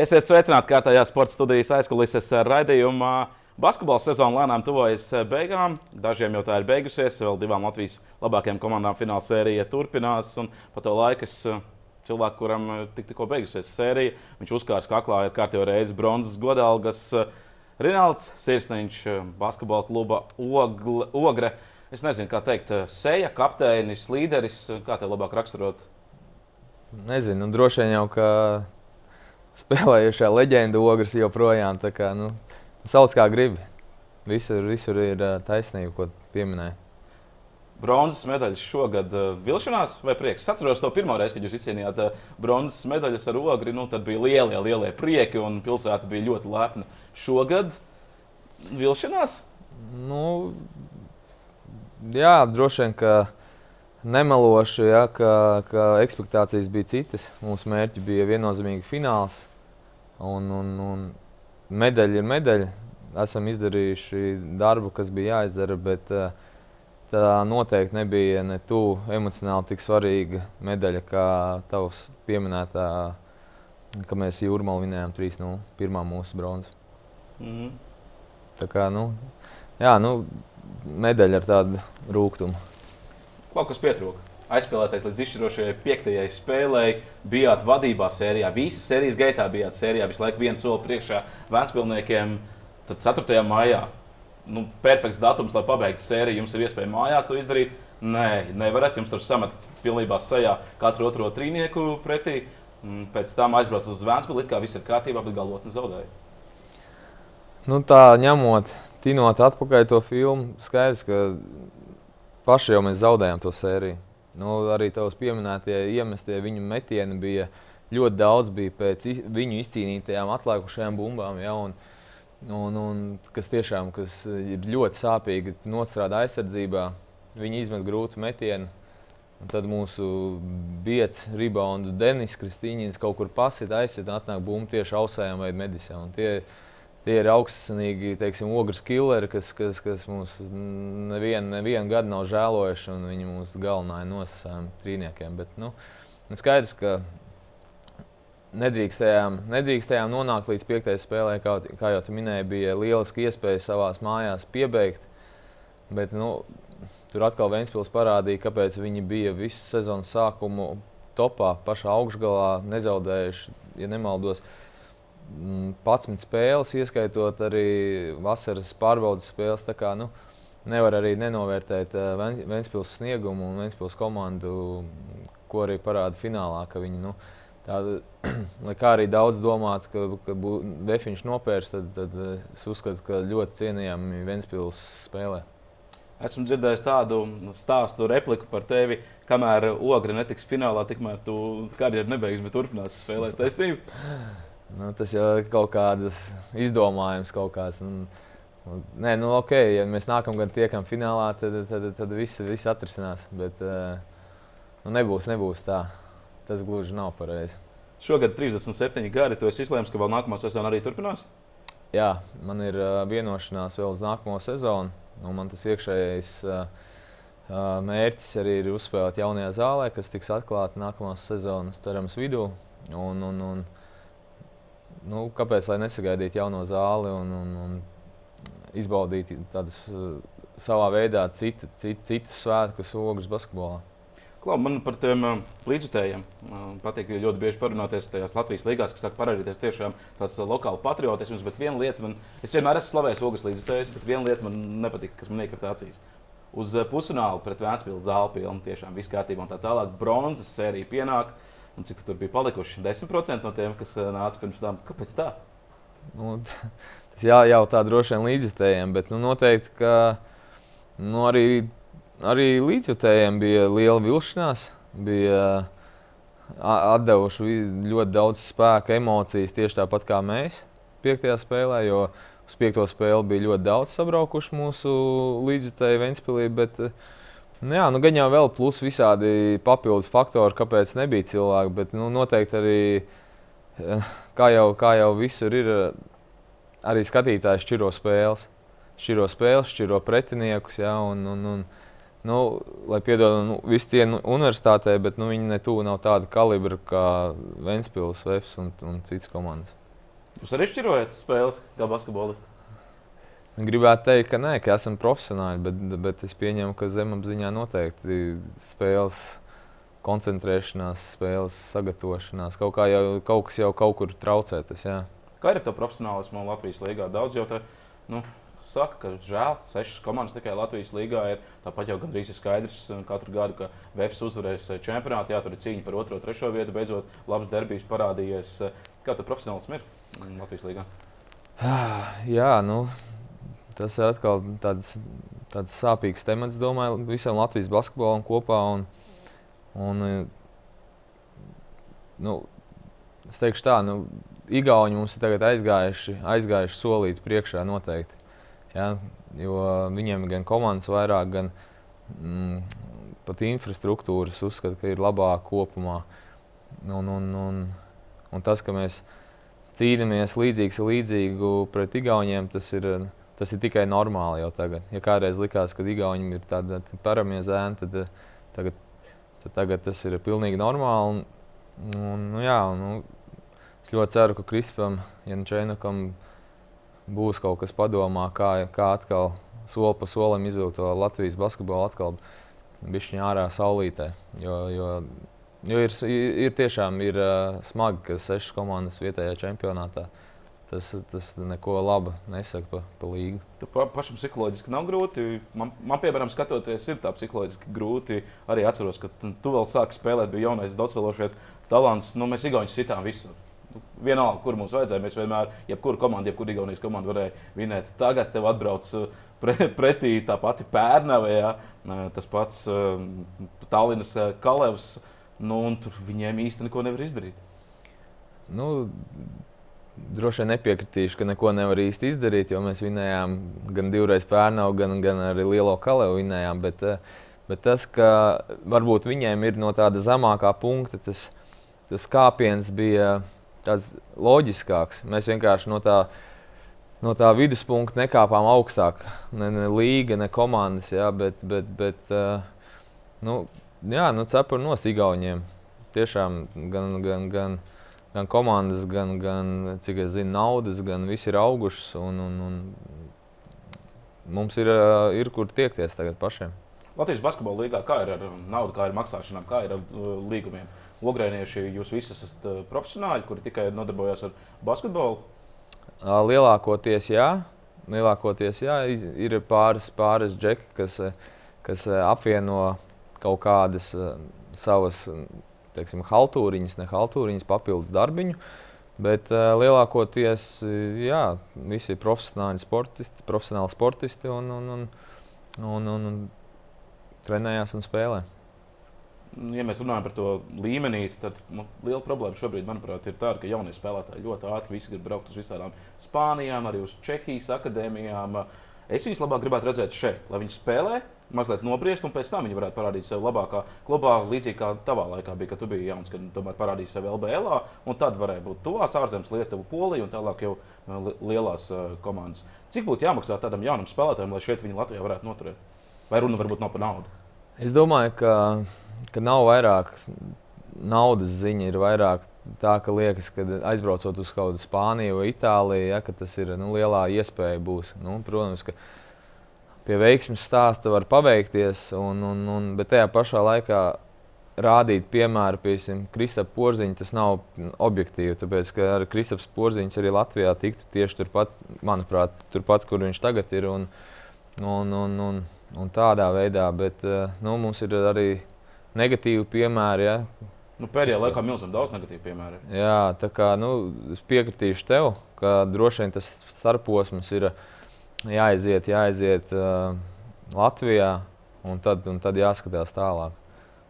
Esiet sveicināti kārtējā sporta studijas aizkulises raidījumā. Basketbola sezona lēnām tuvojas beigām. Dažiem jau tā ir beigusies. Vēl divām Latvijas labākajām komandām fināla sērija turpinās. Pa to laiku es cilvēku, kuram tik, tikko beigusies sērija, viņš uzkārs kaklā ir kārtībā reizes bronzas godalgas. Rinalds Sirsniņš, basketbola kluba Ogle, Ogre. Es nezinu, kā teikt, seja, kapteinis, līderis. Kā tev labāk raksturot? Nezinu, nu, droši vien jau, ka spēlējušā leģenda ogres joprojām. Tā kā, nu, sauc kā gribi. Visur, visur ir taisnība, ko pieminēja. Bronzas medaļas šogad uh, vilšanās vai prieks? Es atceros to pirmo reizi, kad jūs izcīnījāt uh, bronzas medaļas ar ogri. Nu, tad bija lielie, lielie prieki un pilsēta bija ļoti lepna. Šogad vilšanās? Nu, jā, droši vien, ka nemelošu, ja, ka, ka expectācijas bija citas. Mūsu mērķi bija viennozīmīgi fināls. Un, un, un medaļa ir medaļa. Esam izdarījuši darbu, kas bija jāizdara, bet uh, tā noteikti nebija ne tuvu emocionāli tik svarīga medaļa, kā tavs pieminētā, ka mēs jūrmālu vinējām 3-0, pirmā mūsu bronzas. Mm -hmm. Tā kā, nu, jā, nu, medaļa ar tādu rūkumu. Kaut kas pietrūka aizspēlēties līdz izšķirošajai piektajai spēlei. Bijāt vadībā sērijā, visas sērijas gaitā bijāt sērijā, visu laiku viens soli priekšā Vēnspilsniekiem. Tad 4. maijā. Nu, perfekts datums, lai pabeigtu sēriju. Jums ir iespēja mājās to izdarīt. Nē, nevarat. Jums tur samet pilnībā sejā katru otro trīnieku pretī. Pēc tam aizbrauc uz Vēnspili, kā viss ir kārtībā, bet galotni zaudēja. Nu, tā ņemot, tinot atpakaļ to filmu, skaidrs, ka paši jau mēs zaudējām to sēriju. Nu, arī tavs pieminētie iemestie viņu metieni bija ļoti daudz bija pēc viņu izcīnītajām atlikušajām bumbām. Ja, un, un, un, kas tiešām kas ir ļoti sāpīgi nostrādā aizsardzībā. Viņi izmet grūtu metienu. Un tad mūsu biets, reboundu Denis Kristīņins kaut kur pasit, aizsit un atnāk bumba tieši ausējām vai medisām. Tie, tie ir augstsanīgi, teiksim, ogres killeri, kas, kas, kas mums nevienu nevien gadu nav žēlojuši, un viņi mūs galvenā nosacījumi trīniekiem. Bet, nu, nu, skaidrs, ka nedrīkstējām, nedrīkstējām nonākt līdz piektajai spēlē, kā, kā jau minēji, bija lieliski iespēja savās mājās piebeigt. Bet, nu, tur atkal Vēnspils parādīja, kāpēc viņi bija visu sezonas sākumu topā, pašā augšgalā, nezaudējuši, ja nemaldos. 11 spēles, ieskaitot arī vasaras pārbaudas spēles. Kā, nu, nevar arī nenovērtēt uh, Vēncpils sniegumu un Vēncpils komandu, ko arī parāda finālā. Viņi, nu, tāda, lai kā arī daudz domātu, ka, ka Vēfiņš nopērs, tad, tad es uzskatu, ka ļoti cienījami Vēncpils spēlē. Esmu dzirdējis tādu stāstu, repliku par tevi, kamēr ogre netiks finālā, tikmēr tu karjeru nebeigsi, bet turpinās spēlēt taisnību. Nu, tas jau ir kaut kādas izdomājums, kaut kāds. Un, nē, nu, ok, ja mēs nākamgad tiekam finālā, tad, tad, tad, viss, viss atrisinās. Bet uh, nu, nebūs, nebūs tā. Tas gluži nav pareizi. Šogad 37 gadi. Tu esi izlēmis, ka vēl nākamā sezona arī turpinās? Jā, man ir uh, vienošanās vēl uz nākamo sezonu. Nu, man tas iekšējais uh, mērķis arī ir uzspēlēt jaunajā zālē, kas tiks atklāta nākamās sezonas, cerams, vidū. Un, un, un, nu, kāpēc gan nesagaidīt jauno zāli un, un, un izbaudīt tādus savā veidā citu, citu, citus svētkus ogles basketbolā? Klau, man par tiem uh, līdzjutējiem uh, patīk ļoti bieži parunāties tajās Latvijas līgās, kas sāk parādīties tiešām tāds uh, lokāls patriotisms. Bet viena lieta, man, es vienmēr esmu slavējis ogles līdzjutējus, bet viena lieta man nepatīk, kas man iekrita acīs. Uz uh, pusfinālu pret Vēncpilsnu zāli pilnu, tiešām viss kārtībā un tā tālāk. Bronzas sērija pienāk. Uh, Un cik tur bija palikuši? 10% no tiem, kas eh, nāca pirms tam. Kāpēc tā? Nu, tas jā, jau tā droši vien līdzjutējiem, bet nu, noteikti, ka nu, arī, arī līdzjutējiem bija liela vilšanās. Bija atdevuši ļoti daudz spēka, emocijas, tieši tāpat kā mēs piektajā spēlē. Jo uz piekto spēli bija ļoti daudz sabraukuši mūsu līdzjutēji Ventspīlī. Bet, uh, Nu jā, nu gan jau vēl plus visādi papildus faktori, kāpēc nebija cilvēki. Bet nu, noteikti arī, eh, kā jau, kā jau visur ir, arī skatītājs šķiro spēles. Šķiro spēles, šķiro pretiniekus. Ja, un, un, un, nu, lai piedod nu, visu cienu universitātē, bet nu, viņi ne tuvu nav tāda kalibra kā Ventspils, Vēfs un, un citas komandas. Jūs arī šķirojat spēles kā basketbolists? Gribētu teikt, ka nē, ka esam profesionāļi, bet, bet es pieņemu, ka zemapziņā noteikti spēles koncentrēšanās, spēles sagatavošanās, kaut, jau, kaut kas jau kaut kur traucētas. Kā ir ar to profesionālismu Latvijas līgā? Daudz jau tā, nu, saka, ka žēl, sešas komandas tikai Latvijas līgā ir. Tāpat jau gandrīz ir skaidrs katru gadu, ka Vēfs uzvarēs čempionātā. Jā, tur ir cīņa par otro, trešo vietu. Beidzot, labs derbijs parādījies. Kā tu profesionālisms ir Latvijas līgā? Jā, nu, tas ir atkal tāds, tāds sāpīgs temats, domāju, visam Latvijas basketbolam kopā. Un, un, nu, es teikšu tā, nu, Igauni mums ir aizgājuši, aizgājuši solīt priekšā noteikti. Ja, jo viņiem ir gan komandas vairāk, gan mm, pat infrastruktūras uzskata, ka ir labāk kopumā. Un, un, un, un tas, ka mēs cīnāmies līdzīgs ar līdzīgu pret Igauniem, tas ir, tas ir tikai normāli jau tagad. Ja kādreiz likās, ka Igauniem ir tāda paramie zēni, tad, tagad, tad tagad tas ir pilnīgi normāli. Un, un, nu, jā, nu, es ļoti ceru, ka Krispam Jančēnakam. Ja būs kaut kas padomā, kā, kā atkal soli pa solim izvilkt to Latvijas basketbolu atkal bišķiņā ārā saulītē. Jo, jo, jo ir, ir tiešām ir, uh, smagi, ka sešas komandas vietējā čempionātā. Tas, tas neko labu nesaka par pa līgu. Tu pa, pašam psiholoģiski nav grūti. Man, man piemēram, skatoties, ir tā psiholoģiski grūti. Arī atceros, ka tu, tu vēl sāki spēlēt, bija jaunais, daudzsološais talants. Nu, mēs Igaunijas sitām visur vienalga, kur mums vajadzēja. Mēs vienmēr, jebkuru komandu, jebkuru Igaunijas komandu varēja vinēt. Tagad tev atbrauc uh, pre, pretī tā pati Pērnava, ja, uh, tas pats uh, Tallinas Kalevs. Nu, tur viņiem īstenībā neko nevar izdarīt. Nu, droši vien nepiekritīšu, ka neko nevar īsti izdarīt, jo mēs vinējām gan divreiz Pērnavu, gan, gan arī Lielo Kalevu vinējām. Bet, bet tas, ka varbūt viņiem ir no tāda zemākā punkta, tas, tas kāpiens bija tāds loģiskāks. Mēs vienkārši no tā, no tā viduspunkta nekāpām augstāk. Ne, ne līga, ne komandas, jā, bet, bet, bet uh, nu, jā, nu, cepuri no Igauniem. Tiešām gan, gan, gan, gan komandas, gan, gan, cik es zinu, naudas, gan viss ir augušas. Un, un, un mums ir, ir kur tiekties tagad pašiem. Latvijas basketbola līnijā kā ir ar naudu, kā ir maksāšanām, kā ir ar uh, līgumiem? Logrēnieši, jūs visi esat profesionāļi, kuri tikai nodarbojas ar basketbolu? Lielākoties jā. Lielākoties jā, ir pāris, pāris džeki, kas, kas apvieno kaut kādas savas teiksim, haltūriņas, ne haltūriņas, papildus darbiņu. Bet uh, lielākoties jā, visi ir profesionāli sportisti, profesionāli sportisti un, un, un, un, un, un trenējās un spēlēja ja mēs runājam par to līmenī, tad nu, liela problēma šobrīd, manuprāt, ir tāda, ka jaunie spēlētāji ļoti ātri grib braukt uz visām Spānijām, arī uz Čehijas akadēmijām. Es viņus labāk gribētu redzēt šeit, lai viņi spēlē, mazliet nobriest, un pēc tam viņi varētu parādīt sevi labākā klubā, līdzīgi kā tavā laikā bija, kad tu biji jauns, kad tomēr parādīja sevi LBL, un tad varēja būt tuvās ārzemes, Lietuva, Polija un tālāk jau uh, lielās uh, komandas. Cik būtu jāmaksā tādam jaunam spēlētājam, lai šeit viņi Latvijā varētu noturēt? Vai runa varbūt nav par naudu? Es domāju, ka ka nav vairāk naudas ziņa, ir vairāk tā, ka liekas, ka aizbraucot uz kaut kādu Spāniju vai Itāliju, ja, tas ir nu, lielā iespēja būs. Nu, protams, ka pie veiksmes stāsta var paveikties, un, un, un, bet tajā pašā laikā rādīt piemēru, piemēram, Kristapam Porziņam, tas nav objektīvi. Tāpēc, ka ar Kristaps Porziņš arī Latvijā tiktu tieši turpat, manuprāt, turpat, kur viņš tagad ir. Un, un, un, un, un tādā veidā, bet eh, nu, mums ir arī negatīvi piemēri. Ja. Nu, pēdējā es, laikā milzīgi daudz negatīvu piemēru. Jā, tā kā nu, es piekritīšu tev, ka droši vien tas starposms ir jāaiziet, jāaiziet uh, Latvijā, un tad, un tad jāskatās tālāk.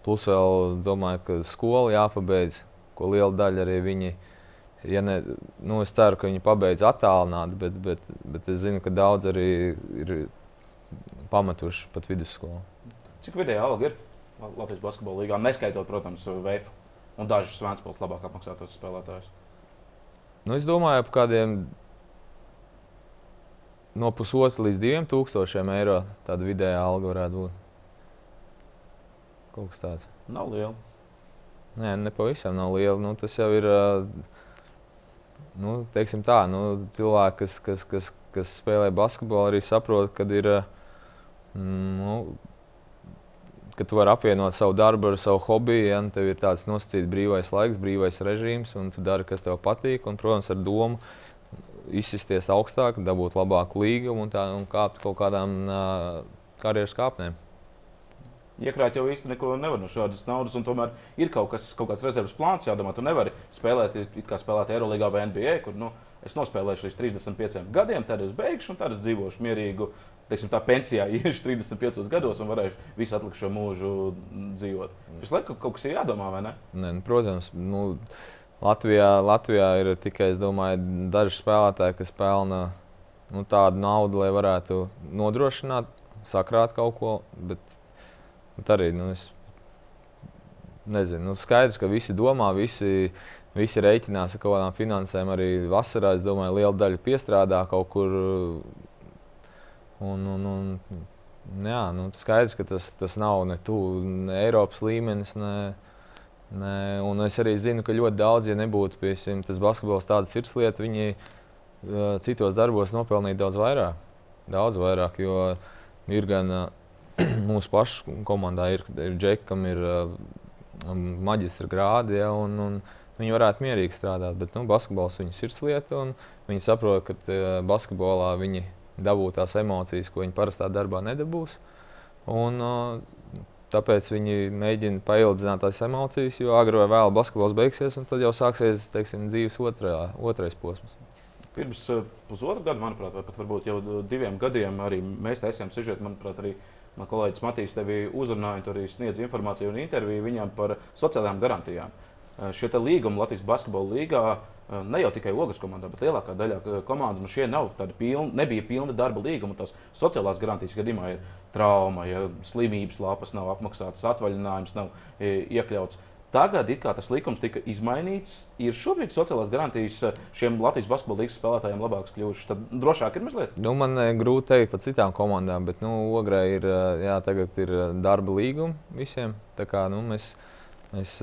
Plus vēl domāju, ka skola jāpabeidz, ko liela daļa arī viņi. Ja ne, nu es ceru, ka viņi pabeidz attālināti, bet, bet, bet es zinu, ka daudz arī ir pametuši pat vidusskolu. Cik vidēji alga ir? Latvijas basketbola līgā, neskaitot, protams, Vēju un dažus Svētspils labāk apmaksātos spēlētājus? Nu, es domāju, ap kādiem no pusotra līdz diviem tūkstošiem eiro tāda vidējā alga varētu būt. Kaut kas tāds. Nav liela. Nē, ne pavisam nav liela. Nu, tas jau ir. nu, tā, nu, cilvēki, kas, kas, kas, kas spēlē basketbolu, arī saprot, ka ir. Nu, ka tu vari apvienot savu darbu ar savu hobiju. Ja, tev ir tāds nosacīts brīvais laiks, brīvais režīms, un tu dari, kas tev patīk. Un, protams, ar domu izsisties augstāk, dabūt labāku līgumu un, tā, un kāpt kaut kādām uh, karjeras kāpnēm iekrāt jau īsti neko nevar no šādas naudas. Tomēr ir kaut, kas, kaut kāds rezerves plāns jādomā. Tu nevari spēlēt, kā spēlēt Eirolandā vai NBA, kur nu, es nospēlēšu līdz 35 gadiem, tad es beigšu un tad es dzīvošu mierīgu. Teiksim, tā pensijā iešu 35 gados un varēšu visu atlikušo mūžu dzīvot. Visu laiku kaut kas ir jādomā, vai ne? ne nu, protams. Nu... Latvijā, Latvijā ir tikai domāju, daži spēlētāji, kas pelna nu, tādu naudu, lai varētu nodrošināt, sakrāt kaut ko. Bet Bet arī nu, es nezinu, nu, skaidrs, ka visi domā, visi, visi reiķinās ar kaut kādām finansēm. Arī vasarā, es domāju, liela daļa piestrādā kaut kur. Un, un, un, jā, nu, skaidrs, ka tas, tas nav ne tuvu Eiropas līmenis. Ne, ne, un es arī zinu, ka ļoti daudz, ja nebūtu piesim, tas basketbols tāda sirdslieta, viņi uh, citos darbos nopelnītu daudz vairāk. Daudz vairāk, jo ir gan uh, mūsu pašu komandā ir, ir džeki, kam ir uh, maģistra grādi, ja, un, un viņi varētu mierīgi strādāt. Bet nu, basketbols viņas ir slieta, un viņi saprot, ka uh, basketbolā viņi dabū tās emocijas, ko viņi parastā darbā nedabūs. Un, uh, tāpēc viņi mēģina paildzināt tās emocijas, jo agrāk vai vēlāk basketbols beigsies, un tad jau sāksies teiksim, dzīves otrā, otrais posms. Pirms uh, pusotra gada, manuprāt, vai pat varbūt jau diviem gadiem, arī mēs taisījām sižetu, manuprāt, arī Man kolēģis Matīs tevi uzrunāja, tur arī sniedz informāciju un interviju viņam par sociālajām garantijām. Eh, šie līgumi Latvijas Basketbola līgā eh, ne jau tikai Ogas komandā, bet lielākā daļa eh, komandu nu šie nav tādi pilni, nebija pilna darba līguma. Tās sociālās garantijas gadījumā ir trauma, ja slimības lapas nav apmaksātas, atvaļinājums nav iekļauts. Tagad tas likums tika izmainīts. Ir šobrīd sociālās garantijas eh, šiem Latvijas basketbola līnijas spēlētājiem labākas kļuvušas. Tad drošāk ir mazliet. Nu, man eh, grūti pateikt par citām komandām, bet nu, Ogrē ir, jā, ir darba līguma visiem. Tā kā, nu, mēs mēs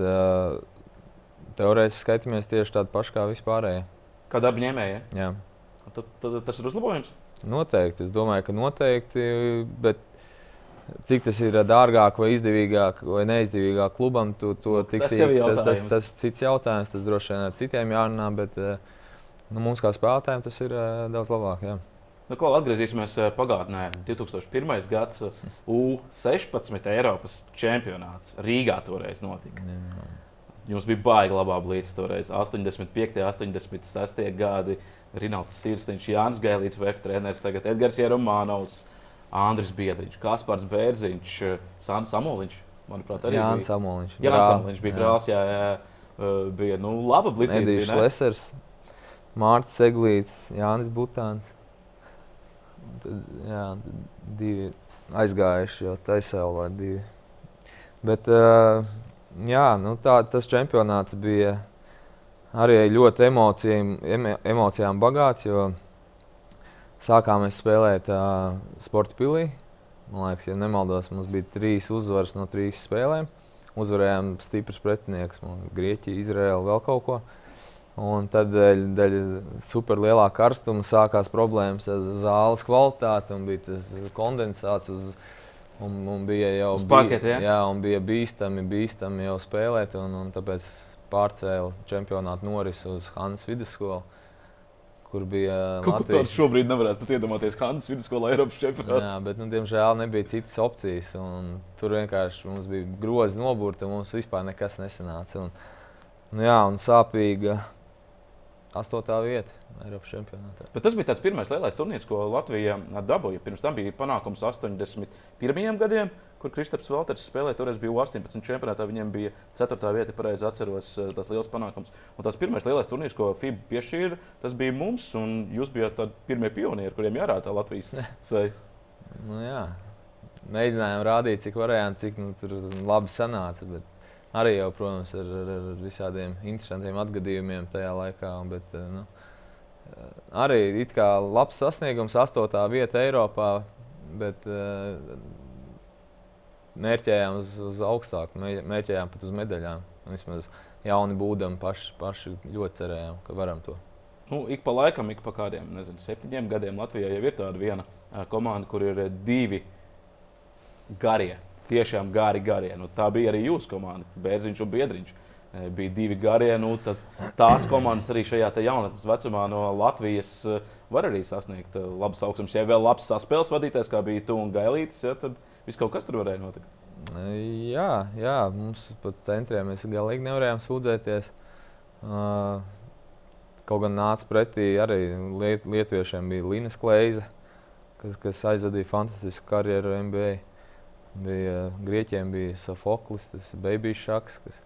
teorētiski skatāmies tieši tādu pašu kā vispārējie. Kā darba ņēmēji? Jā. Tad, tad tas ir uzlabojums. Noteikti. Es domāju, ka noteikti. Bet Cik tas ir dārgāk vai izdevīgāk vai neizdevīgāk klubam, tu, to tiksi, tas, tas, tas cits jautājums. Tas droši vien ar citiem jārunā, bet nu, mums kā spēlētājiem tas ir daudz labāk. Jā. Nu, ko, atgriezīsimies pagātnē. 2001. gads U-16 Eiropas čempionāts Rīgā toreiz notika. Jā. Jums bija baigi labā blīca toreiz. 85. un 86. gadi. Rinalds Sirsniņš, Jānis Gailīts, VF treneris, tagad Edgars Jeromānovs. Andris Biedriņš, Kaspars Bērziņš, Sāns Samoliņš. Manuprāt, arī Jānis Samoliņš. Jā, Samoliņš bija brālis. Jā, jā, bija nu, laba blīdzība. Edijs Lesers, Mārcis Seglīts, Jānis Butāns. Tad, jā, divi aizgājuši jau taisēlā divi. Bet, jā, nu tā, tas čempionāts bija arī ļoti emocijām, emocijām bagāts, Sākām mēs spēlēt uh, sporta pilī. Man liekas, ja nemaldos, mums bija trīs uzvaras no trīs spēlēm. Uzvarējām stiprs pretinieks, Grieķija, Izraela, vēl kaut ko. Un tad dēļ, dēļ superlielā karstuma sākās problēmas ar zāles kvalitāti un bija tas kondensāts uz. Un, un bija jau paketi, ja? jā, un bija bīstami, bīstami jau spēlēt, un, un tāpēc pārcēla čempionātu norisu uz Hannes vidusskolu kur bija kaut kas tāds. Šobrīd nevarētu pat iedomāties Hanzas vidusskolā Eiropas čempionātā. Jā, bet, nu, diemžēl, nebija citas opcijas. Tur vienkārši mums bija grozi noburti, un mums vispār nekas nesanāca. Un, nu, jā, un sāpīga astotā vieta. Eiropas čempionātā. Bet tas bija tas pirmais lielais turnīrs, ko Latvija dabūja. Pirms tam bija panākums 81. gadiem, kur Kristaps Valters spēlēja. Toreiz bija 18 čempionātā, viņiem bija 4. vieta, pareizi atceros, eh, tas liels panākums. Un tas pirmais lielais turnīrs, ko FIBA piešķīra, tas bija mums, un jūs bijāt pirmie pionieri, kuriem jārāda Latvijas seja. nu, jā. Mēģinājām rādīt, cik varējām, cik nu, labi sanāca. Bet arī, jau, protams, ar, ar, ar visādiem interesantiem atgadījumiem tajā laikā. Bet, eh, nu, arī it kā labs sasniegums, astotā vieta Eiropā, bet uh, mērķējām uz, uz augstāku, mērķējām pat uz medaļām. Vismaz jauni būdami paši, paši ļoti cerējām, ka varam to. Nu, ik pa laikam, ik pa kādiem nezinu, septiņiem gadiem Latvijā jau ir tāda viena komanda, kur ir divi garie, tiešām gari garie. Nu, tā bija arī jūsu komanda, Bērziņš un Biedriņš. Bija divi garie. Nu, tās komandas arī šajā jaunatnes vecumā no Latvijas var arī sasniegt labas augstumus. Ja vēl labs saspēles vadītājs, kā bija tu un Gailītis, ja, tad viss kaut kas tur varēja notikt. Jā, jā mums pat centriem mēs galīgi nevarējām sūdzēties. Uh, Kaut gan nāca pretī arī liet, lietuviešiem bija Līnas Kleiza, kas, kas aizvadīja fantastisku karjeru NBA. Bija, Grieķiem bija Sofoklis, tas bija Šaks. Kas,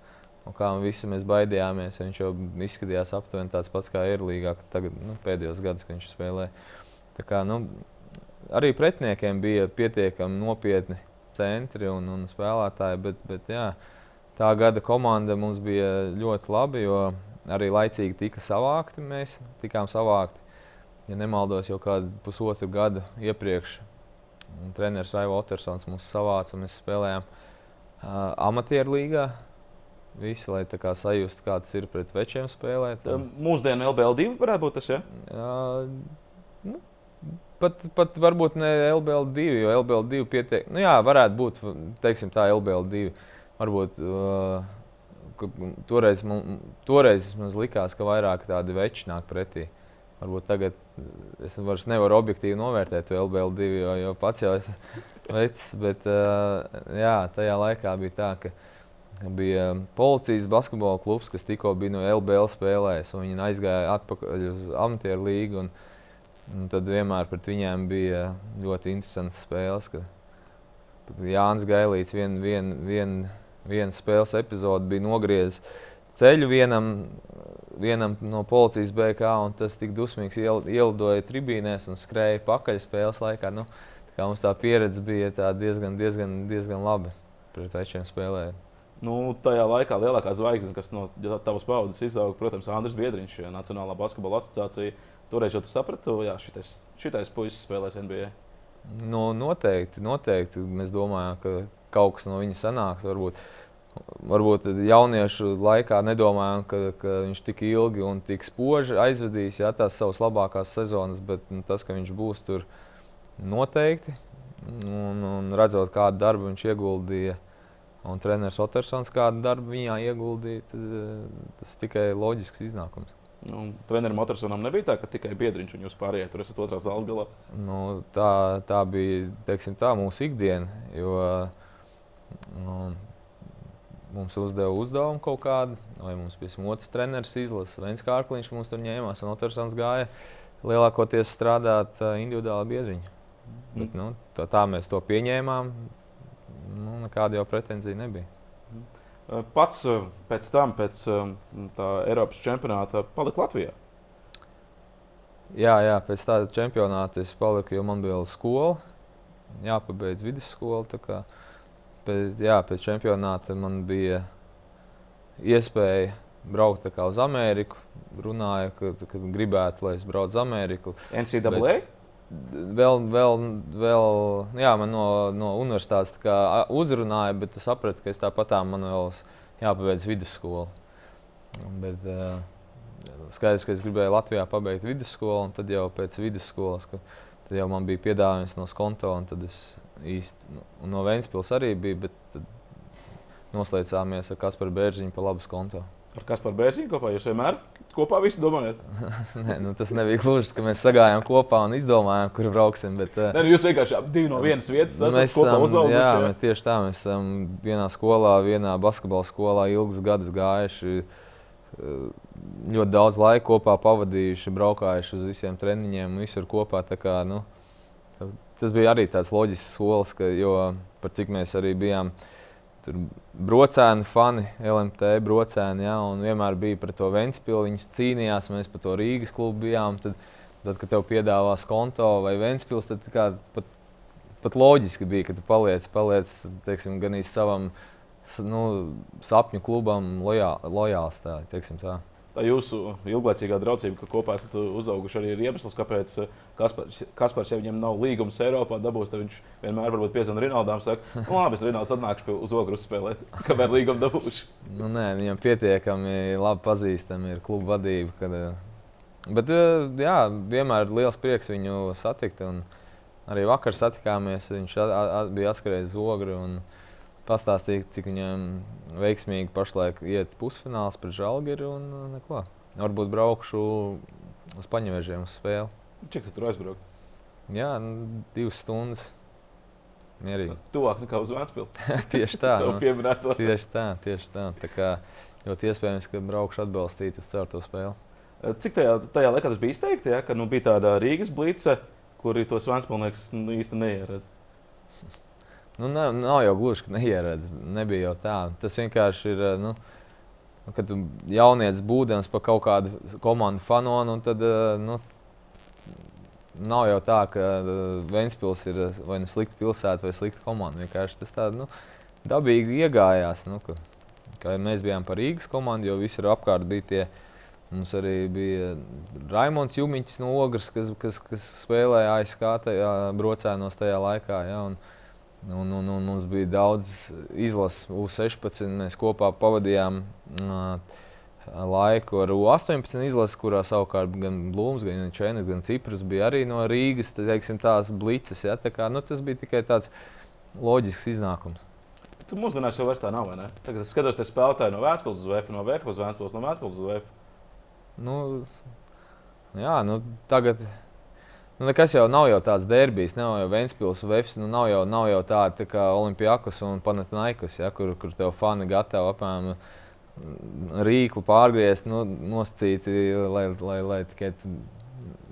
no kā visi mēs baidījāmies. Viņš jau izskatījās aptuveni tāds pats kā Eirlīgā, tagad nu, pēdējos gados, kad viņš spēlē. Tā kā, nu, arī pretiniekiem bija pietiekami nopietni centri un, un spēlētāji, bet, bet jā, tā gada komanda mums bija ļoti laba arī laicīgi tika savākti. Mēs tikām savākti, ja nemaldos, jau kādu pusotru gadu iepriekš. Un treneris Raivo Otersons mums savāca, un mēs spēlējām uh, amatieru līgā. Visi, lai tā kā sajustu, kā tas ir pret večiem spēlēt. Un... Mūsdienu LBL2 varētu būt tas, ja? Uh, nu, pat, pat varbūt ne LBL2, jo LBL2 pietiek. Nu, jā, varētu būt, teiksim tā, LBL2. Varbūt uh, toreiz, man, toreiz man likās, ka vairāk tādi veči nāk pretī. Varbūt tagad es vairs nevaru objektīvi novērtēt to LBL2, jo, jo pats jau esmu vecs. Bet jā, tajā laikā bija tā, ka bija policijas basketbola klubs, kas tikko bija no LBL spēlējis. Viņi aizgāja atpakaļ uz amatieru līgu. Un, un tad vienmēr pret viņiem bija ļoti interesants spēles. Jānis Gailīts vien, vien, vien, vienas spēles epizode bija nogriezis ceļu vienam, vienam no policijas BK, un tas tik dusmīgs iel, ielidoja tribīnēs un skrēja pakaļ spēles laikā. Nu, tā mums tā pieredze bija tā diezgan, diezgan, diezgan laba pret večiem spēlējot. Nu, tajā laikā lielākā zvaigzne, kas no tavas paudzes izauga, protams, Andris Biedriņš, Nacionālā basketbola asociācija. Toreiz jau tu saprati, ka šitais, šitais puisis spēlēs NBA. Nu, noteikti, noteikti. Mēs domājam, ka kaut kas no viņa sanāks. Varbūt, varbūt jauniešu laikā nedomājām, ka, ka viņš tik ilgi un tik spoži aizvedīs jā, tās savas labākās sezonas, bet nu, tas, ka viņš būs tur noteikti. Un, un redzot, kādu darbu viņš ieguldīja, un treneris Otersons kādu darbu viņā ieguldīja, tad, tas tikai loģisks iznākums. Nu, trenerim Otersonam nebija tā, ka tikai biedriņš un jūs pārējie tur esat otrā zāles galā. Nu, tā, tā bija teiksim, tā, mūsu ikdiena. Jo, Nu, mums uzdeva uzdevumu kaut kādu, vai mums bija otrs treneris izlases. Viens kārkliņš mums tur ņēmās, un otrs gāja lielākoties strādāt individuāli biedriņu. Mm. Bet, nu, tā, tā mēs to pieņēmām. Nu, nekāda jau pretenzija nebija. Pats pēc tam, pēc tā Eiropas čempionāta, palika Latvijā. Jā, jā, pēc tāda čempionāta es paliku, jo man bija skola, jāpabeidz vidusskola. Pēc, jā, pēc čempionāta man bija iespēja braukt uz Ameriku. Runāja, ka, ka gribētu, lai es braucu uz Ameriku. NCAA? Bet, vēl, vēl, vēl jā, man no, no universitātes uzrunāja, bet es sapratu, ka es tāpat man vēl jāpabeidz vidusskola. Bet, uh, skaidrs, ka es gribēju Latvijā pabeigt vidusskolu, un tad jau pēc vidusskolas, ka, tad jau man bija piedāvājums no skonto, un tad es īsti. Nu, no Vēncpils arī bija, bet noslēdzāmies ar Kasparu Bērziņu pa labas konto. Ar Kasparu Bērziņu kopā jūs vienmēr kopā visi domājat? Nē, nu, tas nebija gluži, ka mēs sagājām kopā un izdomājām, kur brauksim. Bet, Nē, nu, jūs vienkārši divi no vienas vietas esat kopā uzauguši. Jā, jā. tieši tā. Mēs esam vienā skolā, vienā basketbola skolā ilgus gadus gājuši. Ļoti daudz laika kopā pavadījuši, braukājuši uz visiem treniņiem, visur kopā. Kā, nu, tas bija arī tāds loģisks solis, ka, jo par cik mēs arī bijām tur brocēni fani, LMT brocēni, ja, un vienmēr bija par to Ventspilu, viņas cīnījās, mēs par to Rīgas klubu bijām. Tad, tad kad tev piedāvās konto vai Ventspils, tad kā, pat, pat loģiski bija, ka tu paliec, paliec teiksim, gan īsti savam nu, sapņu klubam lojā, lojāls. Tā, tā tā jūsu ilglaicīgā draudzība, ka kopā esat uzauguši, arī ir iemesls, kāpēc eh, Kaspars, Kaspars ja viņam nav līgums Eiropā, dabūs, tad viņš vienmēr varbūt piezvanīt Rinaldam un saka, nu labi, es Rinalds atnākšu uz ogru spēlēt, kamēr līgumu dabūšu. nu, nē, viņam pietiekami labi pazīstami ir kluba vadība. Kad, eh, Bet uh, jā, vienmēr ir liels prieks viņu satikt. Arī vakar satikāmies, viņš at, at, bija atskrējis ogri un pastāstīja, cik viņam veiksmīgi pašlaik iet pusfināls pret Žalgiri un neko. Varbūt braukšu uz paņēmēžiem uz spēli. Cik tu tur aizbraukt? Jā, nu, divas stundas. Mierīgi. Tuvāk nekā uz Vēncpilsnu. tieši tā. nu, tieši tā, tieši tā. tā kā, ļoti iespējams, ka braukšu atbalstīt uz to spēli. Cik tajā, tajā laikā tas bija izteikti, ja, ka nu, bija tāda Rīgas blīce, kuri tos Vēncpilsnieks nu, īsti neieredz? Nu, nav, nav jau gluži, ka neieredz. Nebija jau tā. Tas vienkārši ir. Nu, Kad tu jaunieci būdams par kaut kādu komandu fanonu, tad nu, Nav jau tā, ka uh, Vēnspils ir vai nu slikta pilsēta vai slikta komanda. Vienkārši tas tā nu, dabīgi iegājās. Nu, ka, ka mēs bijām par Rīgas komandu, jo visur apkārt bija tie. Mums arī bija Raimons Jumiņš no Ogres, kas, kas, kas spēlēja ASK tajā brocēnos tajā laikā. Ja, un, un, un, un mums bija daudz izlases, U16. Mēs kopā pavadījām. Uh, laiku ar U18 izlasi, kurā savukārt gan Blūms, gan Čēnis, gan Cipras bija arī no Rīgas. Tad, teiksim, tās blices, ja, tā kā, nu, tas bija tikai tāds loģisks iznākums. Tu mūsdienās jau tā nav? Tagad es skatos, te spēlētāji no Vēstures uz VF, no VF uz Vēstures, no Vēstures uz VF. Nu, jā, nu, tagad. Nu, nekas jau nav jau tāds derbijs, nav jau Vēnspils, Vēfs, nu, nav jau, nav jau tāda tā kā Olimpijakos un Panathinaikos, ja, kur, kur tev fani gatavi apmēram rīklu pārgriezt, nu, nosacīti, lai, lai, lai tikai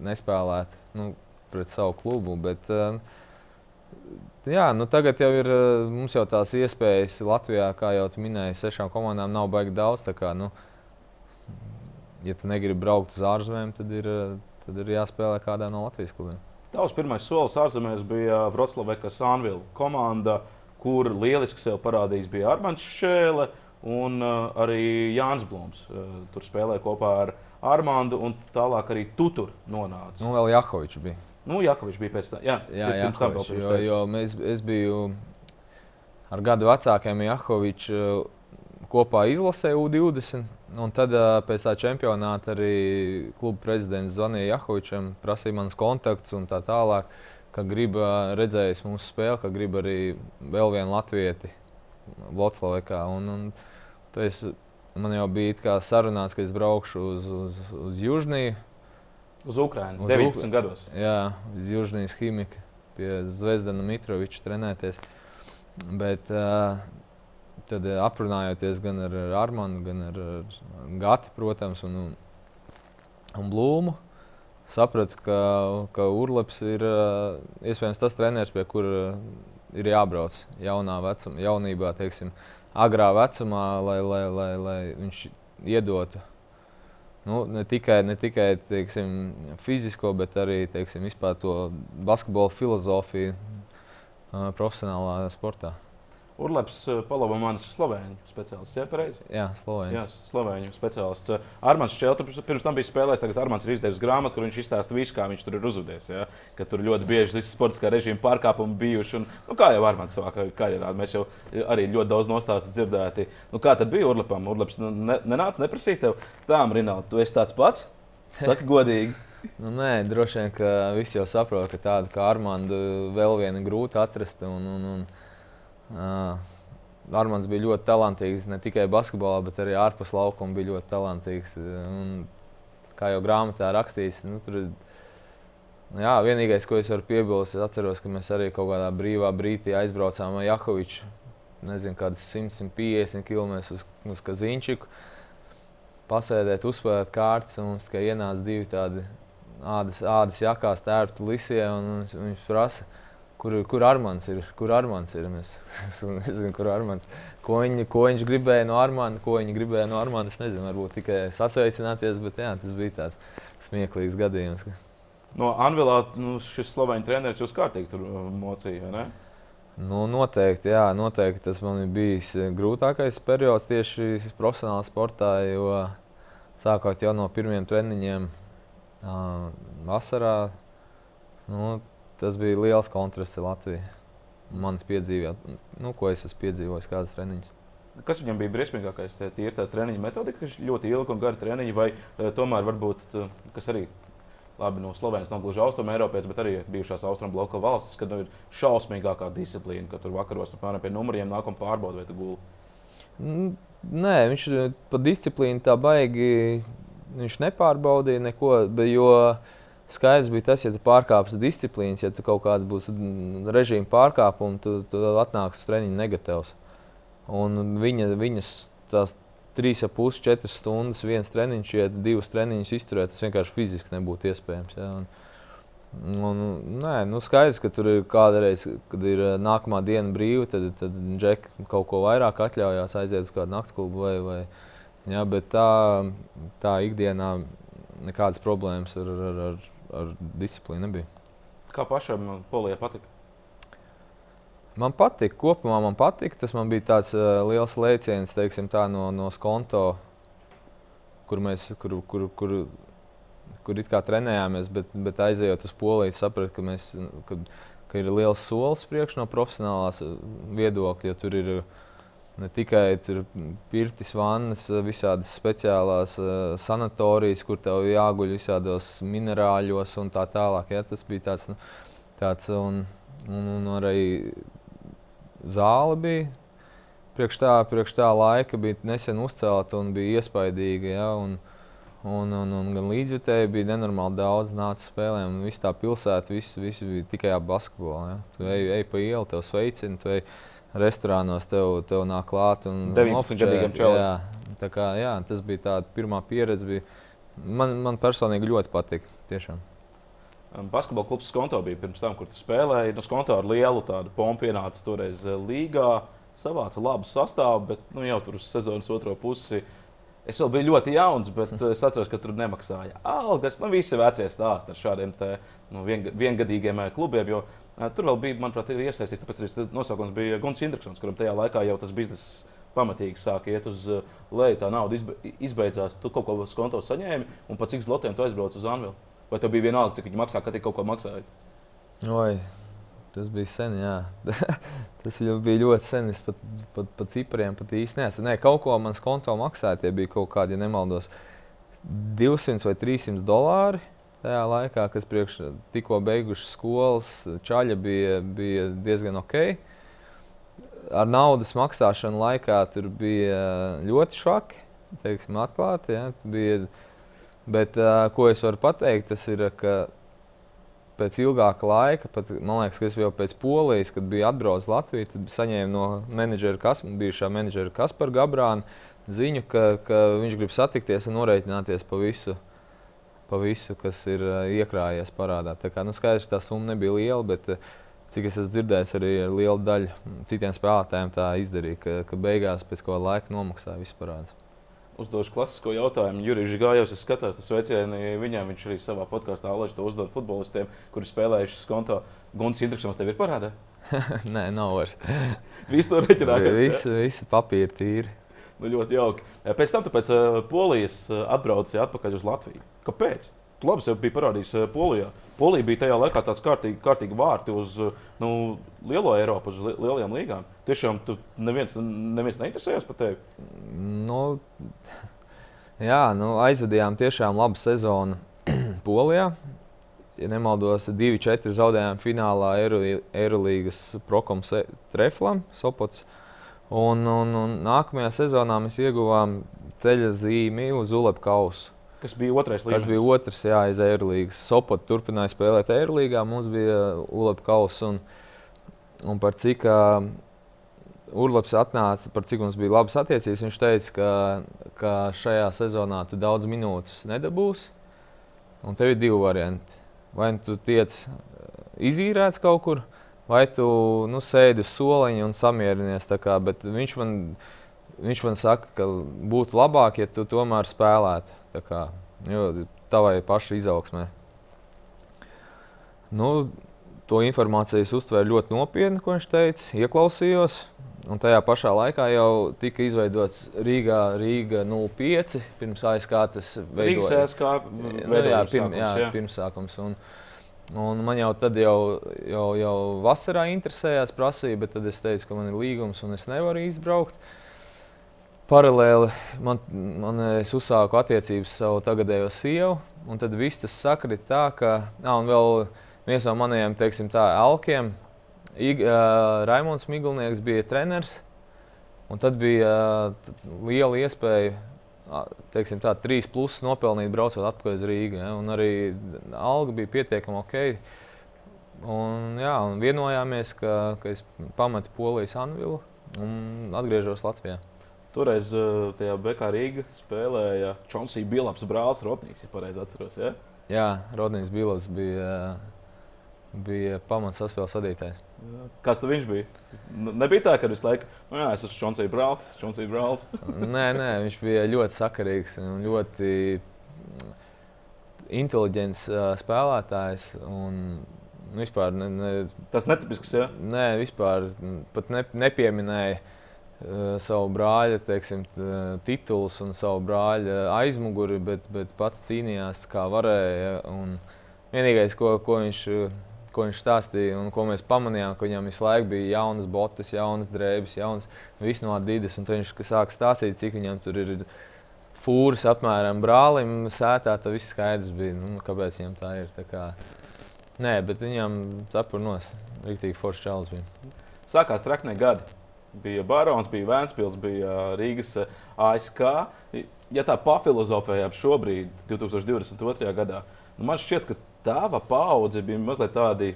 nespēlētu nu, pret savu klubu. Bet, uh, jā, nu, tagad jau ir mums jau tās iespējas Latvijā, kā jau minēji, sešām komandām nav baigi daudz. Kā, nu, ja tu negribi braukt uz ārzemēm, tad ir, tad ir jāspēlē kādā no Latvijas klubiem. Tavs pirmais solis ārzemēs bija Vroclaveka Sanvila komanda, kur lieliski sev parādījis bija Armāns Šēle. Un uh, arī Jānis Blūms uh, tur spēlēja kopā ar Armāndu, un tālāk arī tu tur nonāci. Nu, vēl Jakovičs bija. Nu, Jakovičs bija pēc tam. Jā, jā Jakovič, tam jo, jo mēs, es biju ar gadu vecākiem Jakoviču uh, kopā izlasē U20. Un tad pēc tā čempionāta arī kluba prezidents zvanīja Jakovičam, prasīja manas kontaktus un tā tālāk, ka grib redzējis mūsu spēli, ka grib arī vēl vienu latvieti Vloclavekā. Un, un, Es, man jau bija sarunāts, ka es braukšu uz, uz, uz Južniju. Uz Ukrajinu, 19 Uk gados. Jā, uz Južnijas ķīmiju, pie Zvezdana Mitroviča trenēties. Bet uh, tad aprunājoties gan ar Armānu, gan ar, ar Gati, protams, un, un Blūmu, sapratu, ka, ka Urlaps ir uh, iespējams tas treneris, pie kura ir jābrauc jaunā vecumā, jaunībā. Teiksim, agrā vecumā, lai, lai, lai, lai viņš iedotu nu, ne tikai, ne tikai teiksim, fizisko, bet arī teiksim, to basketbola filozofiju profesionālā sportā. Urlaps eh, palaba manis slovēņu speciālists. Jā, pareizi. Jā, slovēņu. Jā, slovēņu speciālists. Eh, Armāns Čeltrs pirms tam bija spēlējis, tagad Armāns ir izdevis grāmatu, kur viņš izstāsta visu, kā viņš tur ir uzvedies. Ja? Ka tur ļoti bieži ir sportiskā režīma pārkāpumi bijuši. Un, nu, kā jau Armāns savā karjerā, mēs jau arī ļoti daudz nostāstu dzirdēti. Nu, kā tad bija Urlapam? Urlaps nu, ne, nenāca neprasīt tev, tā, Rinaldi, tu esi tāds pats? Saki godīgi. Nu, nē, droši vien, ka visi jau saprot, ka tādu kā Armānu vēl viena grūti atrast. Un, un, un, Armāns bija ļoti talantīgs ne tikai basketbolā, bet arī ārpus laukuma bija ļoti talantīgs. Un, kā jau grāmatā rakstīts, nu, tur ir. Jā, vienīgais, ko es varu piebilst, es atceros, ka mēs arī kaut kādā brīvā brīdī aizbraucām ar Jakoviču. Nezinu, kādas 150 km uz, uz Kazīņčiku. Pasēdēt, uzspēlēt kārtas, un mums tikai ienāca divi tādi ādas, ādas jakās, tērpti lisie. Viņš, viņš prasa, kur, kur Armāns ir. Kur Armāns ir? Es, es nezinu, kur Armāns. Ko, viņ, ko viņš gribēja no Armāna, ko viņi gribēja no Armāna. Es nezinu, varbūt tikai sasveicināties, bet jā, tas bija tāds smieklīgs gadījums. No Anvilā nu, šis sloveņu treneris jūs kārtīgi tur uh, mocīja? Nu, noteikti, jā, noteikti tas man ir bijis grūtākais periods tieši profesionālā sportā, jo sākot jau no pirmiem treniņiem vasarā, nu, tas bija liels kontrasts Latvijai. Manas piedzīvot, nu, ko es esmu piedzīvojis, kādas treniņas. kas viņam bija briesmīgākais? Tīri tā treniņa metodika, kas ļoti ilga un gara treniņa, vai tomēr varbūt, kas arī labi, no Slovenijas nav gluži austrumu Eiropietis, bet arī bijušās austrumu bloka valstis, kad nu, ir šausmīgākā disciplīna, ka tur vakaros apmēram pie numuriem nāk un pārbauda, vai tu guli. Nē, viņš pa disciplīnu tā baigi. Viņš nepārbaudīja neko, bet, jo skaidrs bija tas, ja tu pārkāpsi disciplīnas, ja tu kaut kāds būs režīma pārkāpums, tu, tu atnāks uz treniņu negatīvs. Un viņa, viņas tās 3,5, 4 stundas, viens treniņš, ja divus treniņus izturēt, tas vienkārši fiziski nebūtu iespējams. Ja? Un, un, nē, nu skaidrs, ka tur ir kādreiz, kad ir eh, nākamā diena brīva, tad, tad Džeki kaut ko vairāk atļaujās aiziet uz kādu naktas klubu. Vai, vai, ja, bet tā, tā ikdienā nekādas problēmas ar, ar, ar, ar disciplīnu nebija. Kā pašam Polijai patika? Man patīk, kopumā man patīk. Tas man bija tāds uh, liels lēciens teiksim, tā, no, no skonto, kur mēs kur, kur, kur, kur it kā trenējāmies, bet, bet aizejot uz poliju, sapratu, ka, mēs, ka, ka ir liels solis priekš no profesionālās uh, viedokļa. Tur ir ne tikai pirtis, vannas, visādas speciālās uh, sanatorijas, kur tev jāguļ visādos minerāļos un tā tālāk. Ja? Tas bija tāds, nu, tāds un, un, un arī zāle bija. Priekš tā, priekš tā laika bija nesen uzcelta un bija iespaidīga. Ja, un, un, un, un gan līdzjutēji bija nenormāli daudz nāca spēlēm. Viss tā pilsēta, viss, viss bija tikai ap basketbolu. Ja. Tu ej, ej pa ielu, tev sveicina, tu ej restorānos, tev, tev nāk klāt. 19 gadīgam čalam. Tā kā, jā, tas bija tā pirmā pieredze. Bija, man, man personīgi ļoti patika. Tiešām. Basketbola klubs Skonto bija pirms tam, kur tu spēlēji. No nu, Skonto ar lielu tādu pompu ienāca toreiz eh, līgā. Savāca labu sastāvu, bet nu, jau tur uz sezonas otro pusi. Es vēl biju ļoti jauns, bet eh, es atceros, ka tur nemaksāja algas. Nu, visi vecie stāsti ar šādiem te, nu, vien, viengadīgiem eh, klubiem. Jo, tur vēl bija, manuprāt, iesaistīts. Tāpēc arī nosaukums bija Guns Indriksons, kuram tajā laikā jau tas bizness pamatīgi sāk iet uz leju. Tā nauda izbeidzās. Tu kaut ko uz konta saņēmi, un pa cik zlotiem tu aizbrauc uz Anvilu? Vai tev bija vienalga, cik viņi maksā, kad viņi kaut ko maksāja? Oi, tas bija sen, jā. tas bija ļoti sen. Es pat, pat, pat cipriem pat īsti neatceros. Nē, kaut ko manas konto maksāja. Tie bija kaut kādi, ja nemaldos, 200 vai 300 dolāri. Tajā laikā, kas priekš tikko beiguši skolas, čaļa bija, bija diezgan ok. Ar naudas maksāšanu laikā tur bija ļoti švaki, teiksim, atklāti. Ja. Bija, Bet, ko es varu pateikt, tas ir, ka pēc ilgāka laika, pat, man liekas, ka es jau pēc polijas, kad biju atbraucis Latvijā, tad saņēmu no menedžera, kas, bijušā menedžera Kaspara Gabrāna ziņu, ka, ka viņš grib satikties un norēķināties pa visu, pa visu kas ir uh, iekrājies parādā. Tā kā nu, skaidrs, tā summa nebija liela, bet uh, cik es esmu dzirdējis, arī ar lielu daļu citiem spēlētājiem tā izdarīja, ka, ka beigās pēc kāda laika nomaksāja visu parādus uzdošu klasisko jautājumu. Jurijs Gājos, es skatos, tas veicieni viņam, viņš arī savā podkāstā Alaži to uzdod futbolistiem, kuri spēlējuši skonto. Guns Indriksons tev ir parādā? Nē, nav vairs. Viss to reķinājās. Visi, visi papīri tīri. Nu, ļoti jauki. Pēc tam tu pēc uh, Polijas uh, atbrauci atpakaļ uz Latviju. Kāpēc? Tu labi sev biji parādījis Polijā. Polija bija tajā laikā tāds kārtīgi, kārtīgi vārti uz nu, lielo Eiropu, uz li lielajām līgām. Tiešām tu neviens, neviens neinteresējās par tevi. Nu, jā, nu, aizvadījām tiešām labu sezonu Polijā. Ja nemaldos, 2-4 zaudējām finālā Eirolandes Prokoms Treflam, Sopots. Un, un, un nākamajā sezonā mēs ieguvām ceļa zīmi uz Ulepa kausu. Kas bija otrais līmenis? Tas bija otrs, jā, aiz Eirolandes. Sopot turpināja spēlēt Eirolandā, mums bija Ulepa kausa. Un, un par cik uh, Urlaps atnāca, par cik mums bija labas attiecības, viņš teica, ka, ka šajā sezonā tu daudz minūtes nedabūsi. Un tev ir divi varianti. Vai tu tiec izīrēts kaut kur, vai tu nu, sēdi uz soliņa un samierinies. Kā, viņš, man, viņš man saka, ka būtu labāk, ja tu tomēr spēlētu. Tā kā, tavai pašai izaugsmē. Nu, to informāciju es uztvēru ļoti nopietni, ko viņš teica, ieklausījos. Un tajā pašā laikā jau tika izveidots Rīgā, Rīga 05. Pirms ASK tas veidojās. Nu, jā, pirm, jā, jā. pirmsākums. Un, un man jau tad jau, jau, jau vasarā interesējās prasība, bet tad es teicu, ka man ir līgums un es nevaru izbraukt. Paralēli man, man es uzsāku attiecības ar savu tagadējo sievu. Un tad viss tas sakrit tā, ka nā, vēl viens no maniem teiksim, tā, alkiem, Ig, uh, Raimons Miglnieks, bija treneris. Un tad bija uh, liela iespēja teiksim, tā, trīs plusus nopelnīt, braucot atpakaļ uz Rīgā. Ja? Un arī alga bija pietiekami ok. Un, jā, un vienojāmies, ka, ka es pametu Polijas Anvilu un atgriežos Latvijā. Toreiz uh, tajā Bekā Rīgā spēlēja Čonsija Bilaps brālis Rotnīgs, ja pareizi atceros. Ja? Jā, Rodnijas Bilaps bija, bija pamats saspēles vadītājs. Kas viņš bija? Nebija tā, ka visu laiku, nu jā, es esmu Čonsija brālis, Čonsija brālis. nē, nē, viņš bija ļoti sakarīgs un ļoti inteliģents uh, spēlētājs. Un, Vispār, ne, ne, Tas netipisks, jā? Nē, vispār pat ne, nepieminēja uh, Eh, savu brāļa teiksim, titulus un savu brāļa aizmuguri, bet, bet pats cīnījās kā varēja. Un vienīgais, ko, ko, viņš, ko viņš stāstīja un ko mēs pamanījām, ka viņam visu laiku bija jaunas botas, jaunas drēbes, jaunas viss no Adidas. Viņš sāka stāstīt, cik viņam tur ir fūris apmēram brālim sētā. Tas viss skaidrs bija, nu, kāpēc viņam tā ir. Tā kā, nē, bet viņam cepurnos rīktīgi foršs čalis bija. Sākās traknie gadi bija Barons, bija Vēnspils, bija Rīgas ASK. Ja tā pafilozofējām šobrīd, 2022. gadā, nu man šķiet, ka tava paudze bija mazliet tādi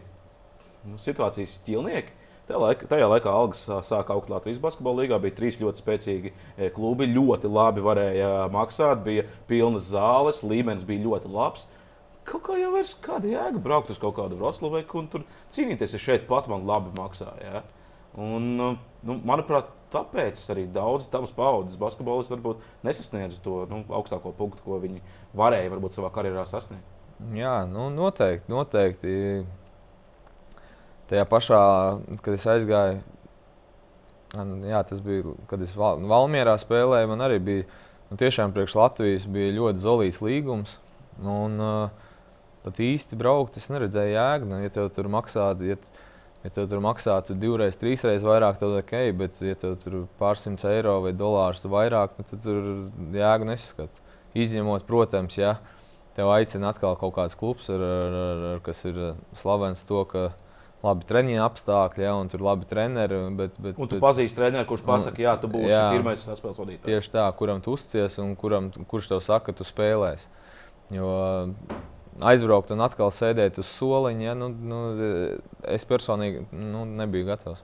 nu, situācijas ķilnieki. Laikā, tajā laikā algas sāka augt Latvijas basketbola līnijā. Bija trīs ļoti spēcīgi klubi, ļoti labi varēja maksāt, bija pilnas zāles, līmenis bija ļoti labs. Kaut kā jau vairs kāda jēga braukt uz kaut kādu Vroclavu un tur cīnīties, ja šeit pat man labi maksā. Ja? Un, nu, manuprāt, tāpēc arī daudz tavas paudzes basketbolisti varbūt nesasniedz to nu, augstāko punktu, ko viņi varēja varbūt savā karjerā sasniegt. Jā, nu, noteikti. noteikti. Tajā pašā, kad es aizgāju, jā, tas bija, kad es Val Valmjerā spēlēju, man arī bija nu, tiešām priekš Latvijas bija ļoti zelīts līgums. Un, uh, pat īsti braukt, es neredzēju jēgu. Nu, ja tev tur maksā, ja, Ja tev tur maksātu divreiz, trīsreiz vairāk, tad ok, bet, ja tev tur pārsimts eiro vai dolārus vairāk, nu, tad tur jēga nesaskat. Izņemot, protams, ja tev aicina atkal kaut kāds klubs, ar, ar, ar, ar, kas ir slavens to, ka labi treniņa apstākļi, ja, un tur labi treneri. Bet, bet, un tu pazīsti treneru, kurš pasakā, jā, tu būsi jā, pirmais saspēles vadītājs. Tieši tā, kuram tu uzcies un kuram, kurš tev saka, ka tu spēlēsi. Jo aizbraukt un atkal sēdēt uz soliņa, ja, nu, nu, es personīgi nu, nebiju gatavs.